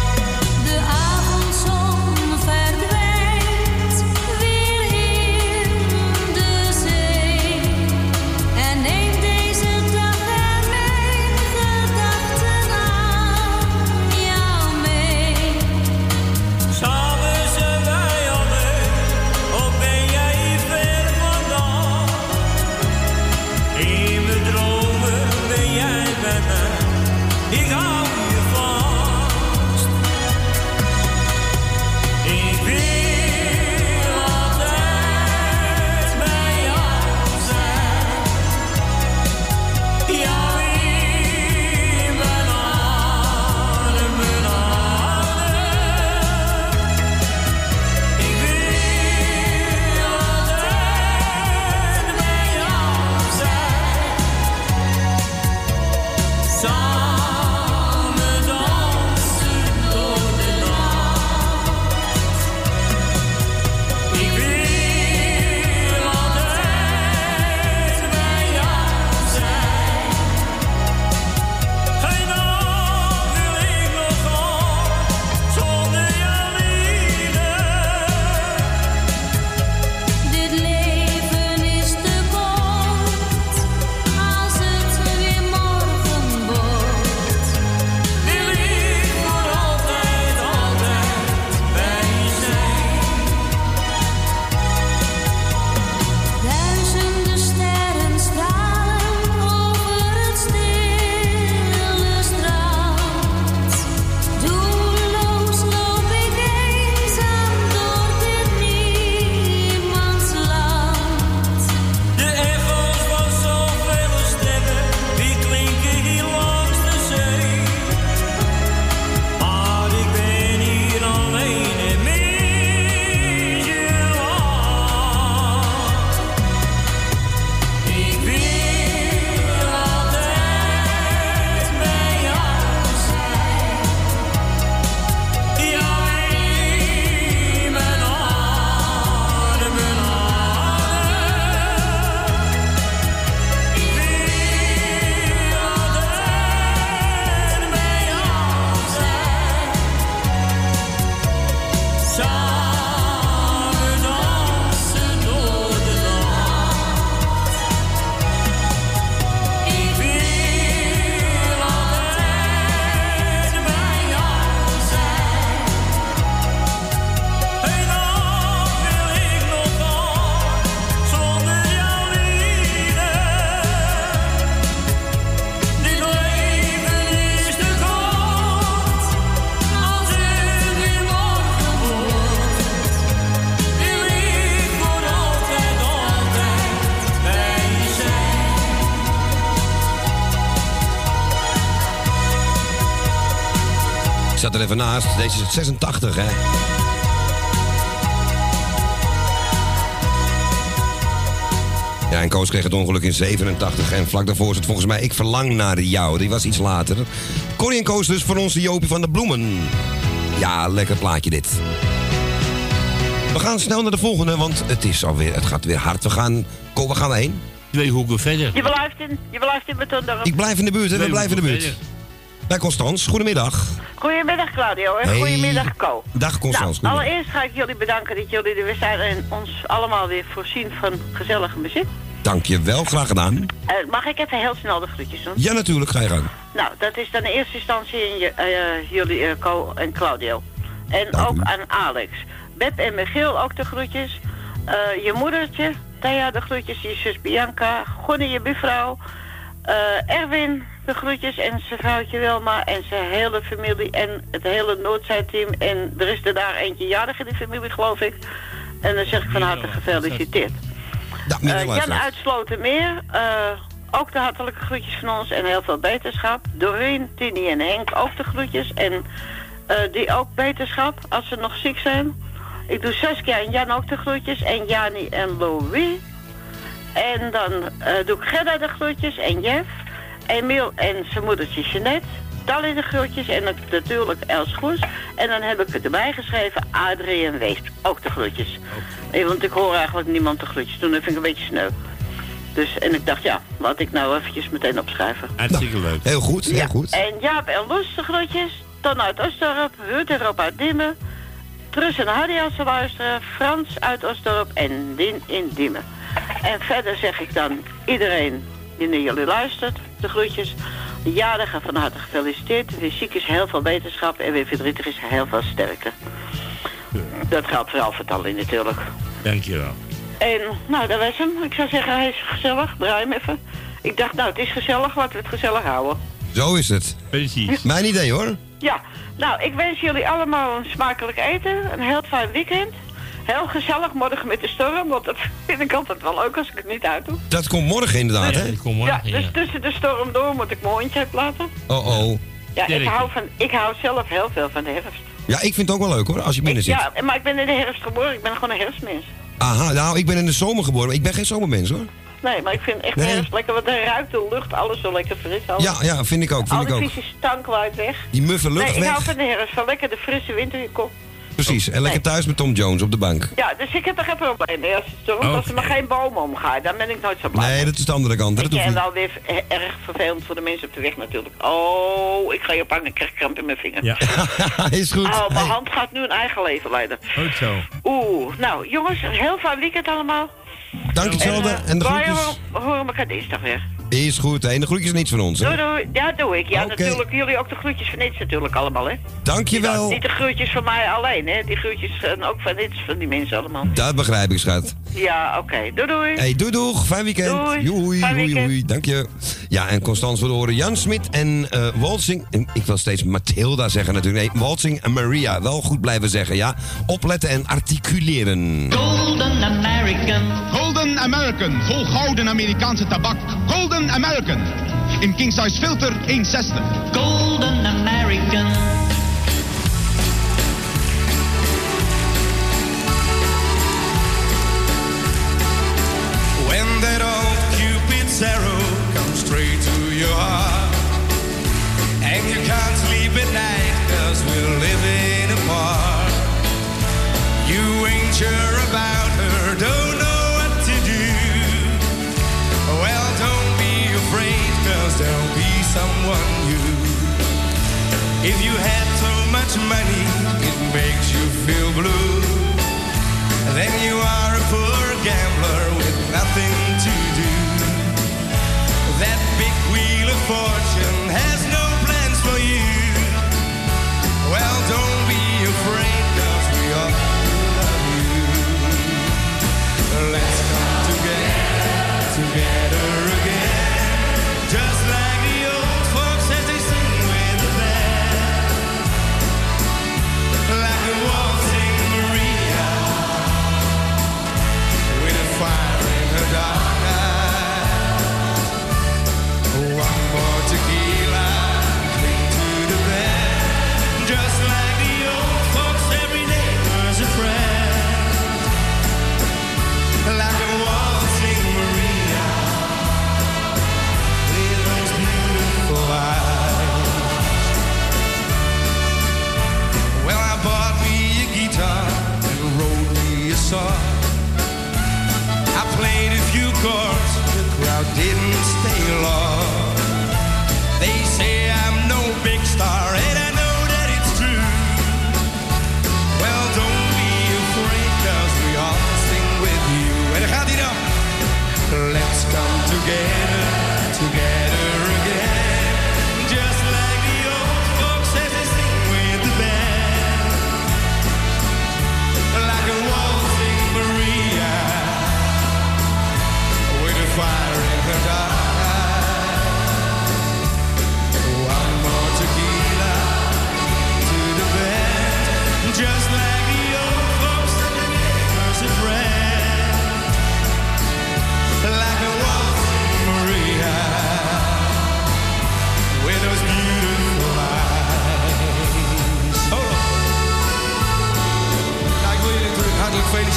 Er even naast. Deze is het 86, hè? Ja, en Koos kreeg het ongeluk in 87. En vlak daarvoor zit volgens mij Ik Verlang naar jou. Die was iets later. Corrie en Koos dus voor ons de Jopie van de Bloemen. Ja, lekker plaatje dit. We gaan snel naar de volgende, want het, is alweer, het gaat weer hard. We gaan... Ko, waar gaan we heen? Twee hoeken verder. Je blijft in, je blijft in Betondorp. Ik blijf in de buurt, hè? We blijven in de buurt. Bij Constans, goedemiddag. Goedemiddag Claudio en Hey. goedemiddag Co. Dag Constans, Nou, allereerst ga ik jullie bedanken dat jullie er weer zijn en ons allemaal weer voorzien van gezellige muziek. Dank je wel, graag gedaan. Eh, mag ik even heel snel de groetjes doen? Ja, natuurlijk, ga je gang. Nou, dat is dan in eerste instantie in je, eh, jullie, Co en Claudio. En ook aan Alex. Beb en Michiel ook de groetjes. Je moedertje, Thea de groetjes. Je zus Bianca. Gonnie, je buurvrouw. Eh, Erwin de groetjes en zijn vrouwtje Wilma en zijn hele familie en het hele Noordzijteam. En er is er daar eentje jarig in de familie, geloof ik. En dan zeg ik van harte gefeliciteerd. Eh, Jan uit Slotermeer, eh, ook de hartelijke groetjes van ons en heel veel beterschap. Doreen, Tini en Henk ook de groetjes en eh, die ook beterschap als ze nog ziek zijn. Ik doe Saskia en Jan ook de groetjes en Jani en Louis. En dan eh, doe ik Gerda de groetjes en Jeff. Emiel en zijn moedertje Jeanette. Tally de groetjes en dan natuurlijk Els Goes. En dan heb ik erbij geschreven Adrie en Wees. Ook de groetjes. Eh, Want ik hoor eigenlijk niemand de groetjes doen. Dat vind ik een beetje sneu. Dus, en ik dacht, ja, laat ik nou eventjes meteen opschrijven. Hartstikke leuk. Heel goed, heel Ja, goed. En Jaap en Loes de groetjes. Ton uit Osdorp, Ruud en Rob uit Diemen. Trus en Hardy als ze luisteren. Frans uit Osdorp en Dien in Diemen. En verder zeg ik dan iedereen die naar jullie luistert, de groetjes. De jarige van harte gefeliciteerd. Wie ziek is, heel veel beterschap. En wie verdrietig is, heel veel sterkte. Dat geldt voor Alfred Alli natuurlijk. Dankjewel. En nou, dat was hem. Ik zou zeggen, hij is gezellig. Draai hem even. Ik dacht, nou, het is gezellig. Laten we het gezellig houden. Zo is het. Precies. Mijn idee hoor. Ja, nou, ik wens jullie allemaal een smakelijk eten. Een heel fijn weekend. Heel gezellig morgen met de storm, want dat vind ik altijd wel leuk als ik het niet uitdoe. Dat komt morgen inderdaad, hè? ja, dus tussen de storm door moet ik mijn hondje uitlaten. Oh oh. Ja, ik hou, van, ik hou zelf heel veel van de herfst. Ja, ik vind het ook wel leuk hoor, als je binnen zit. Ja, maar ik ben in de herfst geboren. Ik ben gewoon een herfstmens. Aha, nou, ik ben in de zomer geboren, maar ik ben geen zomermens hoor. Nee, maar ik vind echt Nee. herfst lekker, want dan ruikt de lucht alles zo lekker fris. Alles. Ja, ja, vind ik ook, vind Al ik die ook. vieze stank waait weg. Die muffe lucht nee, ik weg. hou van de herfst, van lekker de frisse wind in je kop. Precies, en lekker thuis met Tom Jones op de bank. Ja, dus ik heb er geen probleem mee als het. Als er maar geen bomen omgaan, dan ben ik nooit zo blij. Nee, dat is de andere kant. Dat je, en niet. wel weer erg vervelend voor de mensen op de weg natuurlijk. Oh, ik ga je pakken, ik krijg kramp in mijn vinger. Ja. is goed. Oh, mijn Hey. hand gaat nu een eigen leven leiden. Goed zo. Oeh, nou jongens, een heel fijn weekend allemaal. Dank hetzelfde. eh, En de groetjes. horen- horen elkaar dinsdag weer. Is goed. En de groetjes niets van ons, hè. Doei doei. Ja, doe ik. Ja, natuurlijk. Jullie ook de groetjes van Nits natuurlijk allemaal, hè. Dankjewel. Niet de groetjes van mij alleen, hè. Die groetjes zijn ook van Nits, van die mensen allemaal. Dat begrijp ik, schat. Ja, oké. Doei doei. Hey, doei doeg. Fijn weekend. Doei. Joei, Fijn joei, weekend. joei. Dank je. Ja, en Constans wil horen Jan Smit en eh Walsing. en Ik wil steeds Mathilda zeggen natuurlijk. Nee, Walsing en Maria. Wel goed blijven zeggen, ja. Opletten en articuleren. Golden American. Golden American. Vol gouden Amerikaanse tabak. Golden American. In king size filter 160. Golden American. When that old Cupid's arrow comes straight to your heart And you can't sleep at night cause we're living apart You ain't sure there'll be someone new If you had so much money, it makes you feel blue then you are a poor gambler with nothing to do. That big wheel of fortune has no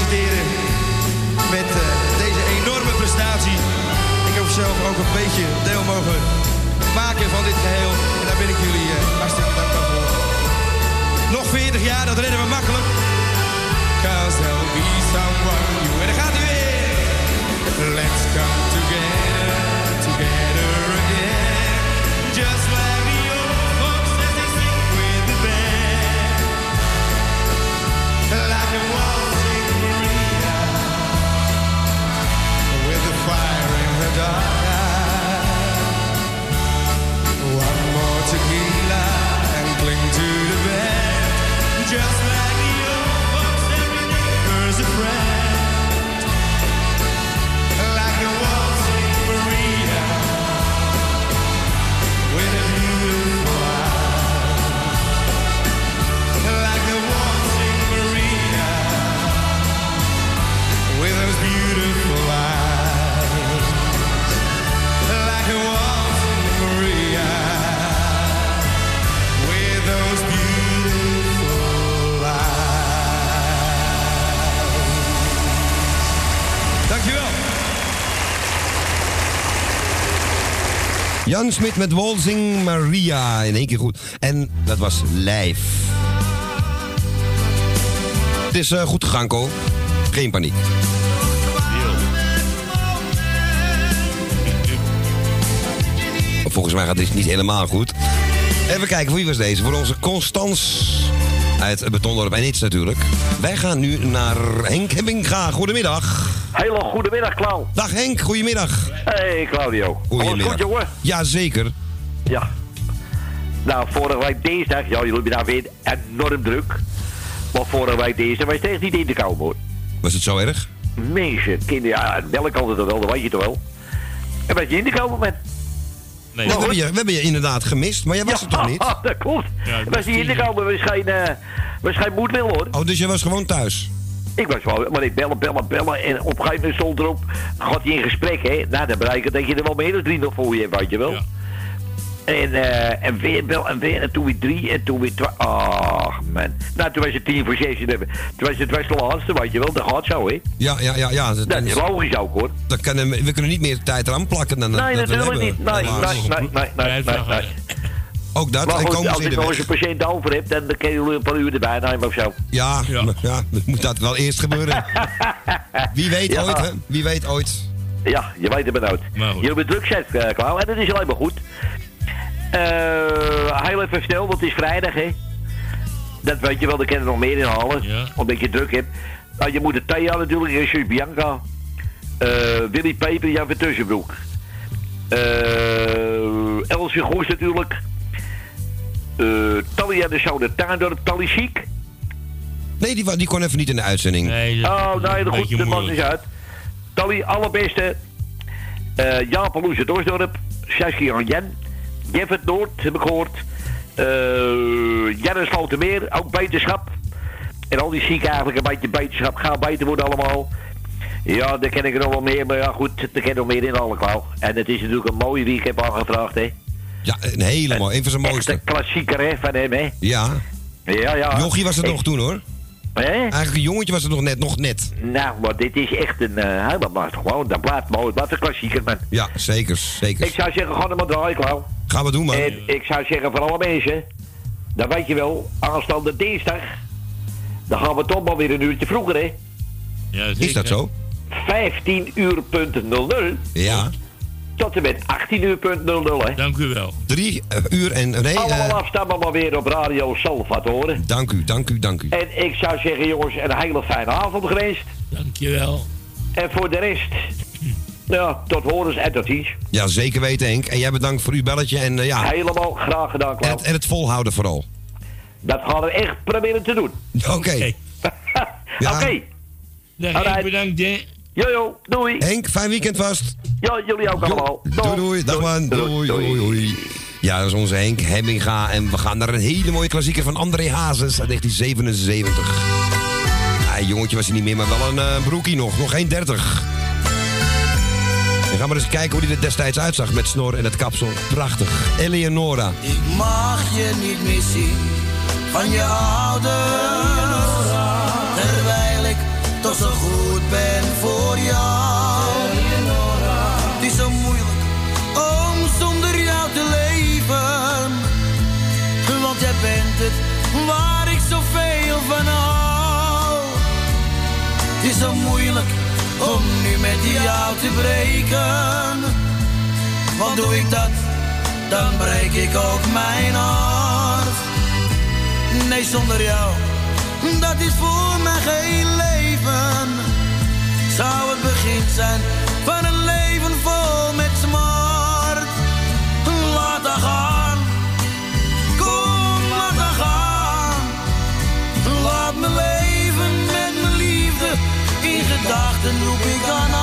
feliciteren met eh, deze enorme prestatie. Ik heb zelf ook een beetje deel mogen maken van dit geheel. En daar ben ik jullie eh, hartstikke dankbaar voor. Nog 40 jaar, dat redden we makkelijk. Cause there'll be someone new. En dan gaat hij weer. Let's come together, together again. Just like the old folks One more tequila and cling to the bed. Just like folks and neighbors. Like a waltzing Maria with a. Like a waltzing Maria with those beautiful Jan Smit met Walzing Maria. In één keer goed. En dat was live. Het is eh, goed gegaan, Ko. Geen paniek. Volgens mij gaat dit niet helemaal goed. Even kijken, wie was deze? Voor onze Constans uit Betondorp en iets natuurlijk. Wij gaan nu naar Henk Hemminga. Goedemiddag. Hele goedemiddag, Klauw. Dag Henk, goedemiddag. Hey, Claudio. Alles goed, jongen? Ja, zeker. Ja. Nou, vorige week dinsdag, ja, jullie hebben daar weer enorm druk. Maar vorige week dinsdag was het echt niet in te komen, hoor. Was het zo erg? Mensen, kinderen, ja, melk altijd wel, dat weet je toch wel. En was je in te komen met... Nee, we, hebben je, we hebben je inderdaad gemist, maar jij was er toch niet? dat klopt. was niet in te komen, was geen, eh was geen moedwil, hoor. Oh, dus je was gewoon thuis? Ik was wel, maar ik bellen, bellen, bellen. En op een gegeven moment stond erop, gaat hij in gesprek, hè? Nou, dan bereikt dat je er wel meer dan drie nog voor je hebt, weet je wel. En, eh, en weer bel en weer, en toen weer drie, en toen weer twee. Ach, man. Nou, toen was het tien voor zes. en Toen was het was de laatste, weet je wel. Dat gaat zo, hè? Ja, ja, ja. ja Dat is logisch ook, hoor. Dat kunnen, we kunnen niet meer tijd eraan plakken dan Nee, dat we natuurlijk niet. Nee, nee, nee, nee, nee, nee, nee. Ook dat, Maar en goed, komen als ze in ik de nog eens een patiënt over heb, dan kun je een paar uur erbij nemen of zo. Ja, ja. ja, dat moet dat wel eerst gebeuren. Wie weet Ja. ooit, hè? Wie weet ooit. Ja, je weet het maar nooit. Jullie hebben druk zet, uh, Klauw, en dat is alleen maar goed. Eh heel even snel, want het is vrijdag, hè. Dat weet je wel, daar kunnen er nog meer in halen. Omdat je druk hebt. Nou, je moet de Thea natuurlijk, Jesus Bianca. eh Willy Peper, Jan van Tussenbroek. eh Elsje Goes natuurlijk. Eh Talia de Zoude Tuindorp, Tally Chic. Nee, die, die kon even niet in de uitzending. Oh, nee, dat goed, dat maakt niet uit. Tally, allerbeste. Eh Jaap Loes Dorsdorp. Saskia en Jen. Jeffert Noord, heb ik gehoord. Eh Janne Slotermeer, ook beterschap. En al die zieken eigenlijk een beetje beterschap. Gaan beter worden allemaal. Ja, daar ken ik er nog wel meer. Maar ja, goed, er ken nog meer in alle klauw. En het is natuurlijk een mooie wie ik heb aangevraagd, hè. Ja, een hele mooie. Een van zijn mooiste. een klassieker, hè, van hem, hè. Ja. Ja, ja. Jochie was het Ik- nog toen, hoor. Hè? Eigenlijk een jongetje was het nog net. Nog net. Nou, maar dit is echt een... eh hij maar gewoon, dat blijft mooi. Wat een klassieker, man. Ja, zeker. zeker. Ik zou zeggen, gewoon maar draaien, Klauw. Gaan we doen, man. En ik zou zeggen, voor alle mensen... Dan weet je wel, aanstaande dinsdag... Dan gaan we toch maar weer een uurtje vroeger, hè. Ja, Is dat zo? 15 uur punt 00 Ja. Tot en met 18 uur punt 00, hè. Dank u wel. Drie eh, uur en... Nee, Allemaal eh, afstammen maar weer op Radio Salvatore. dank u, dank u, dank u. En ik zou zeggen, jongens, een hele fijne avond geweest. Dankjewel. En voor de rest... Ja, tot horens en tot ziens. Ja, zeker weten, Henk. En jij bedankt voor uw belletje. En eh, ja, Helemaal graag gedaan, en Klauw. het, en het volhouden vooral. Dat gaan we echt proberen te doen. Oké. Ja. Oké. Dag. Henk, bedankt, hè. Jojo, doei. Henk, fijn weekend vast. Ja, jullie ook allemaal. Doei, doei. Dag man. Doei, doei, doei. Ja, dat is onze Henk Hemminga. En we gaan naar een hele mooie klassieker van André Hazes uit 1977. Ja, jongetje was hij niet meer, maar wel een uh, broekie nog. Nog 1,30. Dan gaan we eens kijken hoe hij er destijds uitzag met snor en het kapsel. Prachtig. Eleonora. Ik mag je niet meer zien van je ouders. Terwijl ik toch zo goed ben voor jou. Is zo moeilijk om nu met jou te breken. Want doe ik dat, dan breek ik ook mijn hart. Nee, zonder jou, dat is voor mij geen leven. Zou het begin zijn van een leven vol met smart. Gedachten roep ik aan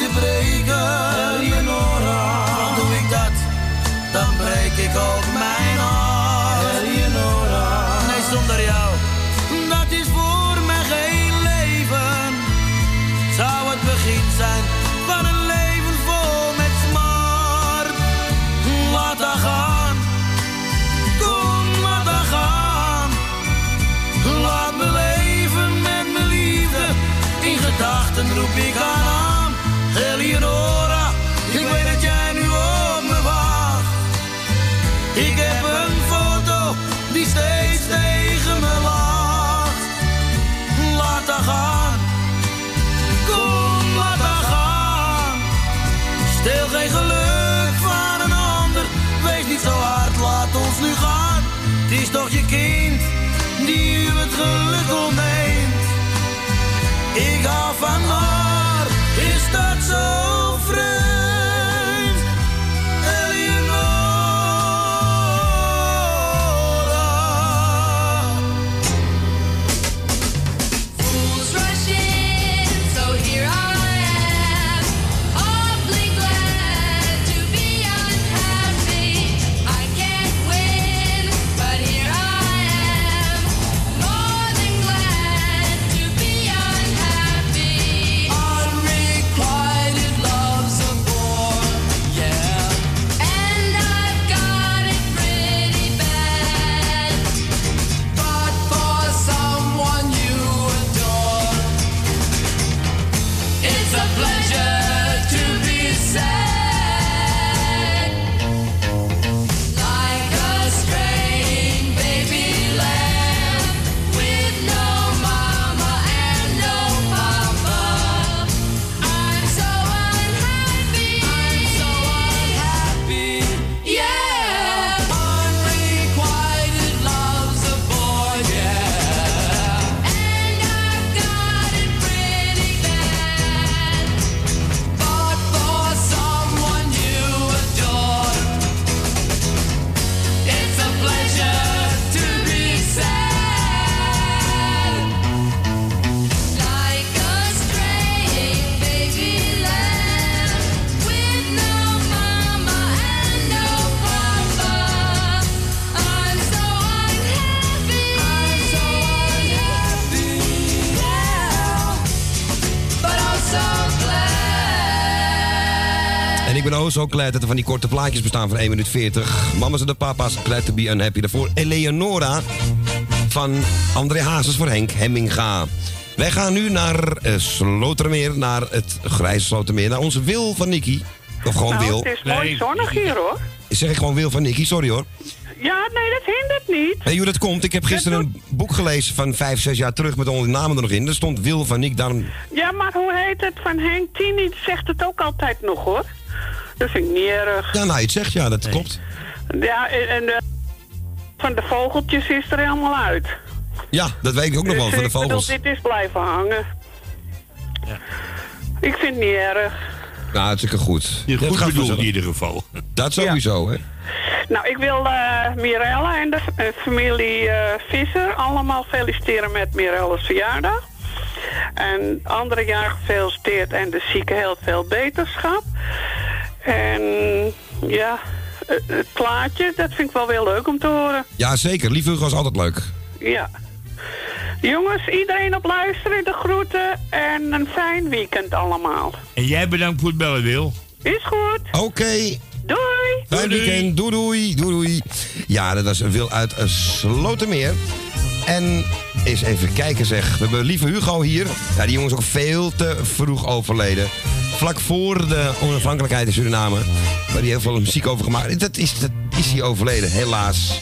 te breken. Eleonora, doe ik dat, dan breek ik ook Michael May. Zo dat er van die korte plaatjes bestaan van 1 minuut 40. Mama's en de papa's, glad to be unhappy. Daarvoor Eleonora van André Hazes voor Henk Hemminga. Wij gaan nu naar uh, Slotermeer, naar het grijze Slotermeer, naar onze Wil van Nicky. Of gewoon nou, Wil. het is mooi zonnig hier hoor. Zeg ik gewoon Wil van Nicky, sorry hoor. Ja, nee, dat hindert niet. Weet je hoe dat komt? Ik heb gisteren een boek gelezen van 5, 6 jaar terug met al die namen er nog in. Er stond Wil van Nick, daarom... Ja, maar hoe heet het van Henk Tini zegt het ook altijd nog hoor. Dat vind ik niet erg. Ja, nou, je het zegt ja, dat klopt. Ja, en, en de, van de vogeltjes is er helemaal uit. Ja, dat weet ik ook nog wel, Dus van de ik bedoel, vogels. dit is blijven hangen. Ik vind het niet erg. Nou, hartstikke goed. Je Dat goed gaat bedoeld in ieder geval. Dat sowieso, hè. Nou, ik wil eh Mirella en de eh, familie eh, Visser allemaal feliciteren met Mirella's verjaardag. En andere jaar gefeliciteerd en de zieke heel veel beterschap. En ja, het plaatje, dat vind ik wel weer leuk om te horen. Ja, zeker. Lieve Hugo is altijd leuk. Ja. Jongens, iedereen op luisteren, de groeten en een fijn weekend allemaal. En jij bedankt voor het bellen, Wil. Is goed. Oké. Doei. Fijn weekend. Doei doei. Doei doei. Ja, dat was een Wil uit een Slotermeer. En eens even kijken zeg. We hebben lieve Hugo hier. Ja, die jongen is ook veel te vroeg overleden. Vlak voor de onafhankelijkheid in Suriname. Waar hij heel veel muziek over gemaakt Dat is, dat is hij overleden, helaas.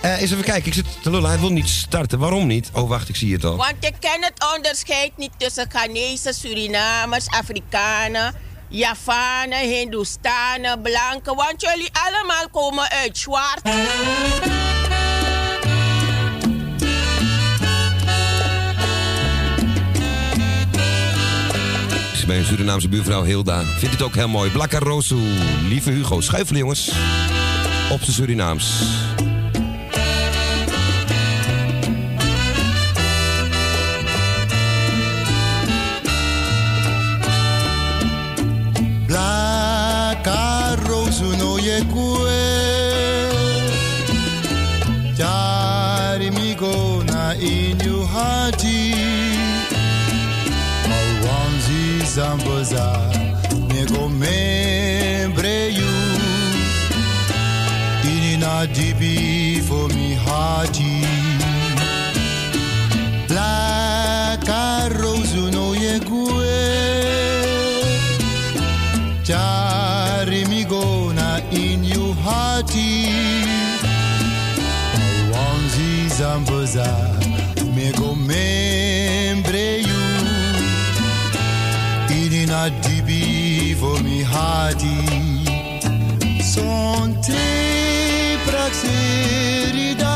Eh eens even kijken. Ik zit te lullen. Hij wil niet starten. Waarom niet? Oh, wacht. Ik zie het al. Want je kent het onderscheid niet tussen Ghanese, Surinamers, Afrikanen, Javanen, Hindoestanen, Blanken. Want jullie allemaal komen uit zwart. Een Surinaamse buurvrouw Hilda. Vindt het ook heel mooi. Blakka Rosu. Lieve Hugo. Schuifelen jongens. Op zijn Surinaams. Dibi for me hearty Black rose no ye kue. Jari mi gona in you hearty Wanzi zamboza me go membre you. Inina dibi for me hearty Praxerida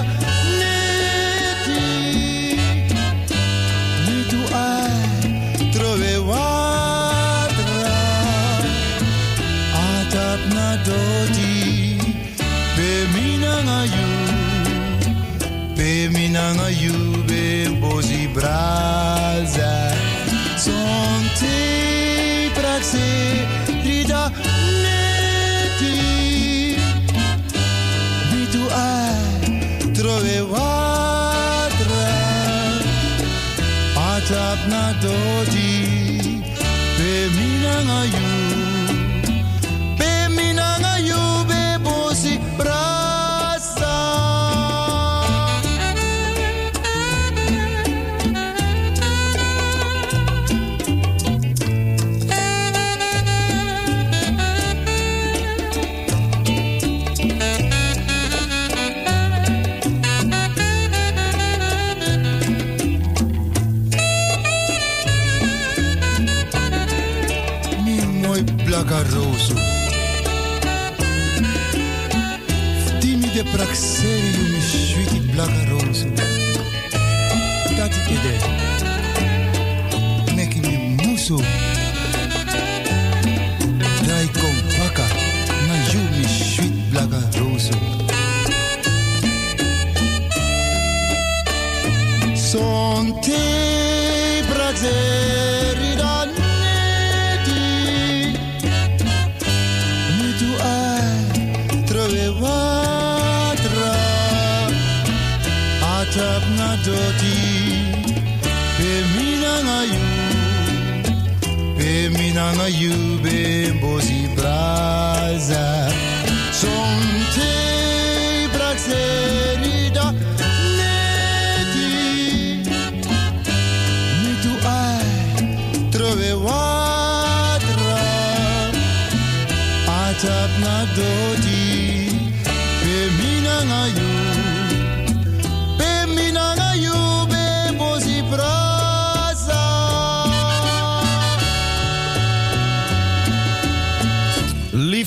neti Ni tu ai trove watra atap na doti be you be you be braza trove watra atap na doti be minanga you pra que seja. You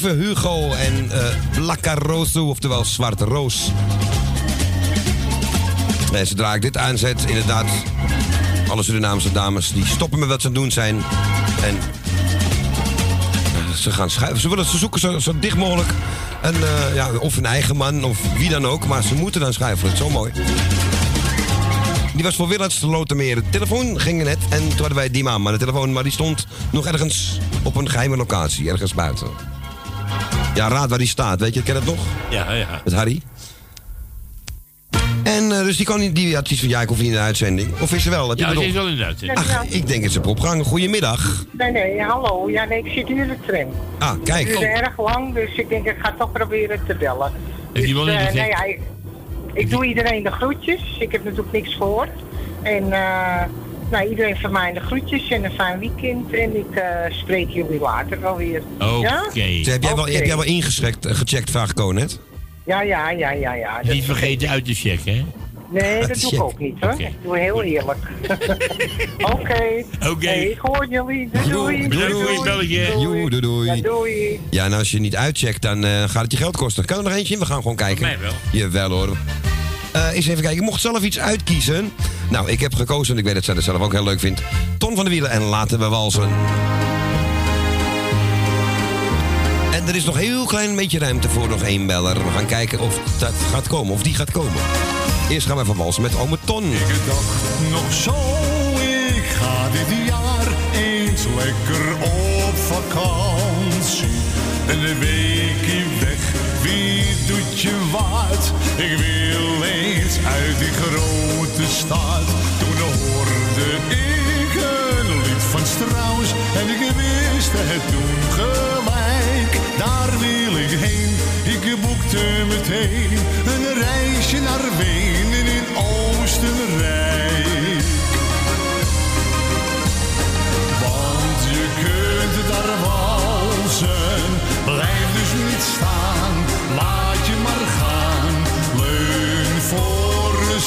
Hugo en eh Blaccaroso, oftewel Zwarte Roos. En zodra ik dit aanzet, inderdaad, alle Surinaamse dames die stoppen met wat ze doen zijn. En eh, ze gaan schuiven. Ze willen ze zoeken zo, dicht mogelijk. Een, eh, ja, of een eigen man of wie dan ook. Maar ze moeten dan schuiven. Het is zo mooi. Die was voor Willens te Lotermeer. De telefoon ging net en toen hadden wij die man. Maar de telefoon maar die stond nog ergens op een geheime locatie. Ergens buiten. Ja, raad waar die staat. Weet je, ken je dat nog? Ja, ja. Met Harry. En eh, dus die, kon niet, die had iets van, ja, ik hoef niet in de uitzending. Of is ze wel? Heb je Ja, het ze is wel in de uitzending. Ach, ik denk dat ze op opgang. Goedemiddag. Nee, nee, hallo. Ja, nee, ik zit nu in de tram. Ah, kijk. Het duurde erg lang, dus ik denk ik ga toch proberen te bellen. Hij Dus, wel ingezet? nee, ja, ik, ik doe iedereen de groetjes. Ik heb natuurlijk niks gehoord. En eh, nou, iedereen van mij de groetjes en een fijn weekend. En ik eh, spreek jullie later wel weer. Ja? Zeg, heb, jij wel, Oké. heb jij wel ingecheckt, eh, gecheckt, vraag Ko net? Ja, ja, ja, ja, ja. Dat- Niet vergeten uit te checken, hè? Nee, dat doe ik ook niet hoor. Ik doe heel eerlijk. Oké. Oké. Hey, ik hoor jullie. Doei, doei. Voor doei, doei. Ja, doei. Ja, en als je niet uitcheckt, dan eh, gaat het je geld kosten. Kan er nog eentje in? We gaan gewoon kijken. mij wel. Jawel hoor. Eh eens even kijken. Ik mocht zelf iets uitkiezen. Nou, ik heb gekozen, en ik weet dat zij dat zelf ook heel leuk vindt. Ton van de Wielen en laten we walsen. En er is nog heel klein beetje ruimte voor nog één beller. We gaan kijken of dat gaat komen, of die gaat komen. Eerst gaan we even walsen met ome Ton. Ik dacht nog ik ga dit jaar eens lekker op vakantie. Wie doet je wat? Ik wil eens uit die grote stad. Toen hoorde ik een lied van Strauss en ik wist het toen gelijk. Daar wil ik heen, ik boekte meteen een reisje naar Wenen in Oostenrijk. Want je kunt daar walsen, blijf dus niet staan,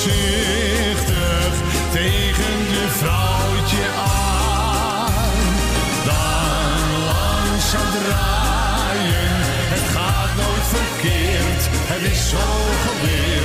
voorzichtig tegen je vrouwtje aan. Dan langzaam draaien, het gaat nooit verkeerd, het is zo geleerd.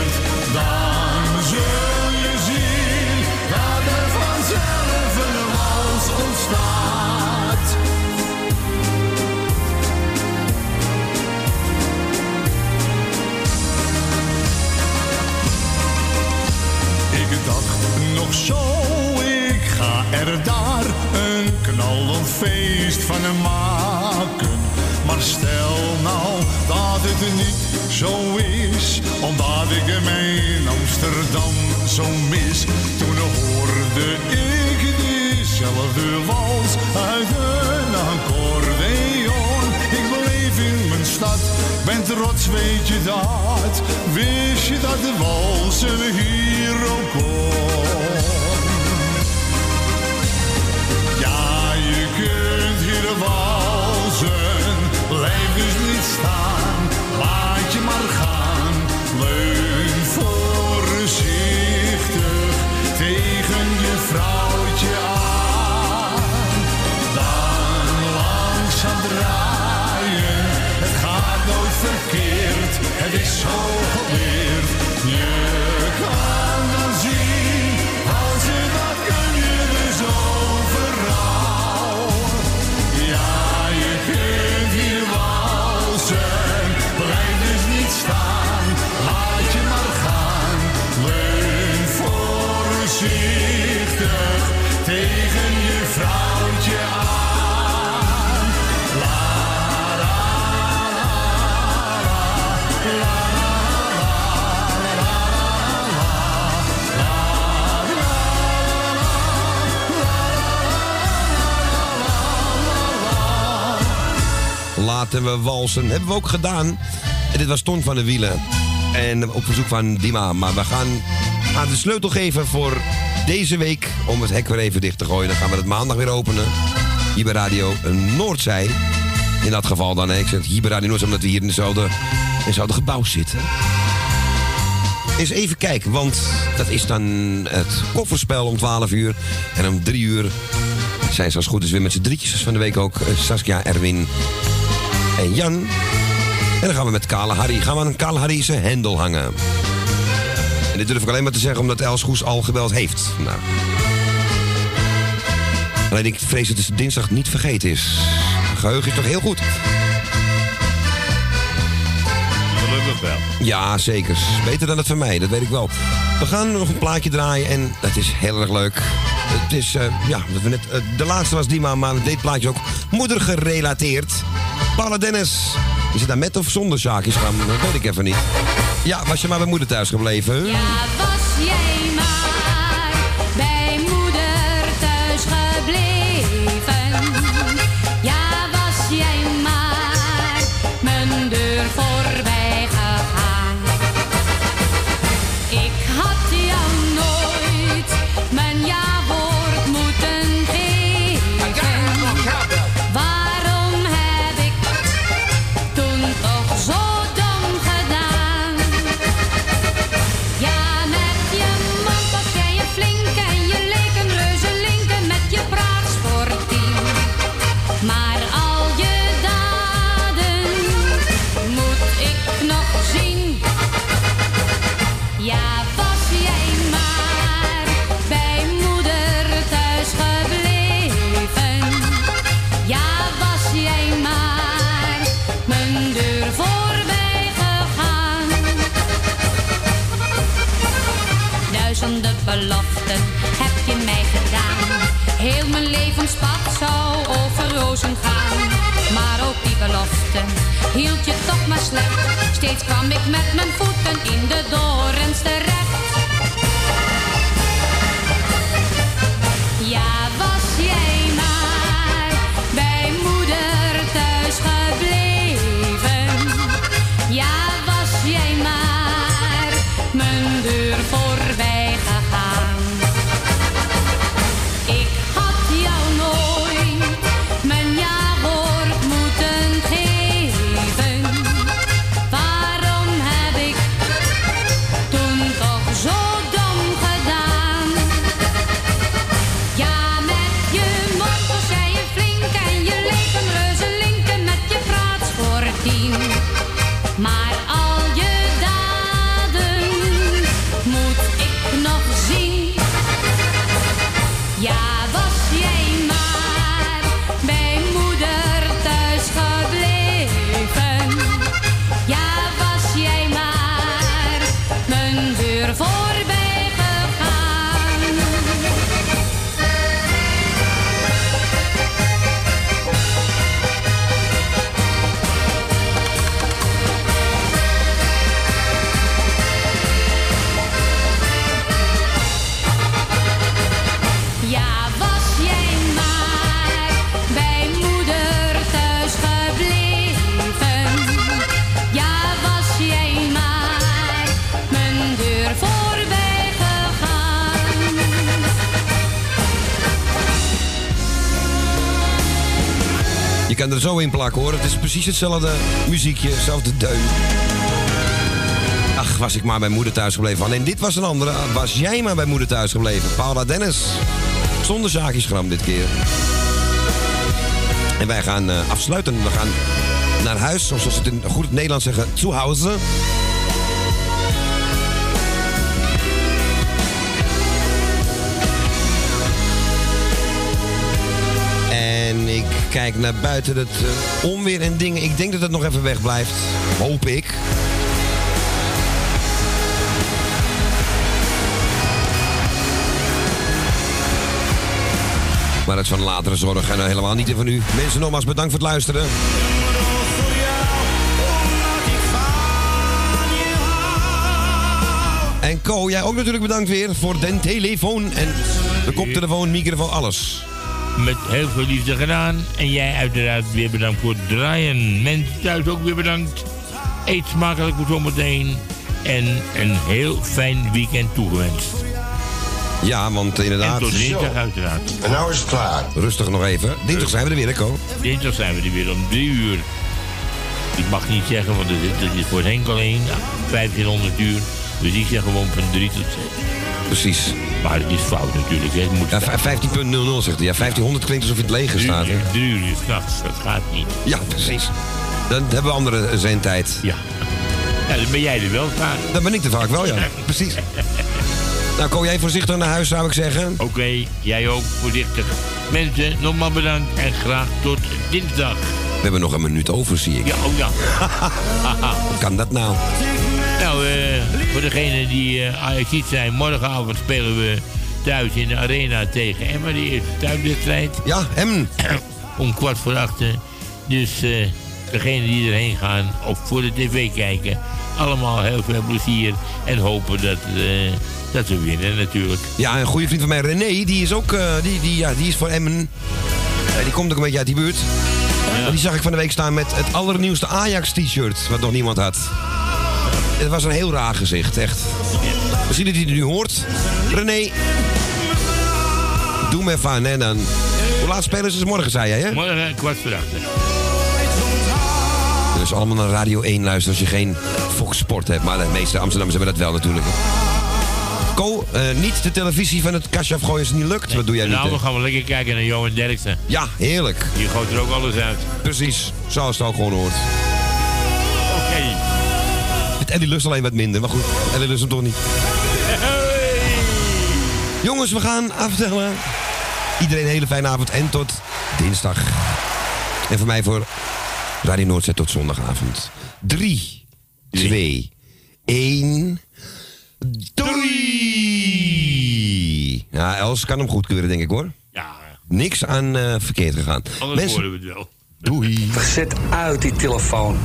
Er daar een knallend feest van maken. Maar stel nou dat het niet zo is, omdat ik hem in Amsterdam zo mis. Toen hoorde ik diezelfde wals uit een accordeon. Ik bleef in mijn stad, ben trots, weet je dat? Wist je dat de walsen hier ook kon? Hier walsen, blijf dus niet staan, laat je maar gaan. Laten we walsen. Hebben we ook gedaan. En dit was Ton van de Wielen. En op verzoek van Dima. Maar we gaan aan de sleutel geven voor deze week. Om het hek weer even dicht te gooien. Dan gaan we het maandag weer openen. Hier bij Radio Noordzij. In dat geval dan. Ik zeg hier bij Radio Noordzij omdat we hier in hetzelfde, in gebouw zitten. Eens even kijken, want dat is dan het kofferspel om 12 uur. En om 3 uur zijn ze als goed is weer met z'n drietjes. Dus van de week ook eh, Saskia, Erwin en Jan. En dan gaan we met Kale Harry, gaan we aan Kale Harry zijn hendel hangen. En dit durf ik alleen maar te zeggen omdat Els Goes al gebeld heeft. Nou. Alleen ik vrees dat het dinsdag niet vergeten is. Geheugen is toch heel goed. Gelukkig wel. Ja, zeker. Beter dan het van mij, dat weet ik wel. We gaan nog een plaatje draaien en dat is heel erg leuk. Het is, eh, ja, wat we net, eh, de laatste was die maar, maar dit plaatje ook moeder gerelateerd. Paula Dennis. Is het daar met of zonder zaakjes gaan? Dat weet ik even niet. Ja, was je maar bij moeder thuis gebleven? Ja, was jij Steeds kwam ik met mijn voeten in de dorens terecht. Zo in plakken hoor. Het is precies hetzelfde muziekje, hetzelfde deun. Ach, was ik maar bij moeder thuis gebleven. En dit was een andere. Was jij maar bij moeder thuis gebleven? Paula Dennis. Zonder zaakjesgram dit keer. En wij gaan eh, afsluiten. We gaan naar huis, zoals ze het in goed Nederlands zeggen, zu Hause. Kijk naar buiten het eh, onweer en dingen. Ik denk dat het nog even weg blijft. Hoop ik. Maar het is van latere zorg en helemaal niet van u. Mensen, nogmaals bedankt voor het luisteren. En Co, jij ook natuurlijk bedankt weer voor de telefoon en de koptelefoon, microfoon, alles. Met heel veel liefde gedaan. En jij uiteraard weer bedankt voor het draaien. Mensen thuis ook weer bedankt. Eet smakelijk voor zometeen. En een heel fijn weekend toegewenst. Ja, want inderdaad... En tot dinsdag uiteraard. En nou is het klaar. Rustig nog even. Dinsdag zijn we er weer, Ko? Dinsdag zijn we er weer om drie uur. Ik mag niet zeggen, want het is voor Henk alleen 1500 uur. Dus ik zeg gewoon van 3 tot 6. Precies. Maar het is fout natuurlijk. Hè. Het moet Ja, v- 15.00 zegt hij. Ja, 1500 klinkt alsof het leger staat. hè? Drie uur is nachts, dat gaat niet. Ja, precies. Dan hebben we andere zendtijd. Ja. Ja, dan ben jij er wel vaak. Dan ben ik er vaak wel, ja. Precies. Nou, kom jij voorzichtig naar huis, zou ik zeggen. Oké, jij ook voorzichtig. Mensen, nogmaals bedankt en graag tot dinsdag. We hebben nog een minuut over, zie ik. Ja, oh ja. Hoe kan dat nou? Nou, eh, voor degenen die uh, Ajaxiet zijn, morgenavond spelen we thuis in de arena tegen Emma, de eerste thuiswedstrijd. Ja, Emmen. Om kwart voor achten. Dus eh degenen die erheen gaan of voor de tv kijken, allemaal heel veel plezier en hopen dat, eh, dat we winnen natuurlijk. Ja, een goede vriend van mij, René, die is ook eh, die, die, ja, die is voor Emmen. Eh, die komt ook een beetje uit die buurt. En die zag ik van de week staan met het allernieuwste Ajax-t-shirt, wat nog niemand had. Het was een heel raar gezicht, echt. Misschien dat hij het nu hoort. René, doe me even aan, hè, dan. Hoe laat spelen ze morgen, zei jij, hè? Morgen kwart voor achten. Dus allemaal naar Radio 1 luisteren als je geen Fox Sport hebt. Maar de meeste Amsterdammers hebben dat wel natuurlijk. Ko, eh, niet de televisie van het kastje afgooien als het niet lukt. Wat doe jij Nou, niet? we gaan we lekker kijken naar Johan Derksen. Ja, heerlijk. Die gooit er ook alles uit. Precies, zoals het ook gewoon hoort. Oké. Het Eddie lust alleen wat minder, maar goed, Eddie lust hem toch niet. Jongens, we gaan aftellen. Iedereen een hele fijne avond en tot dinsdag. En voor mij voor Radio Noordzet tot zondagavond. 3, 2, 1. Doei! Ja, Els kan hem goedkeuren, denk ik hoor. Ja. Niks aan eh, verkeerd gegaan. Anders horen we het wel. Doei. Zet uit die telefoon.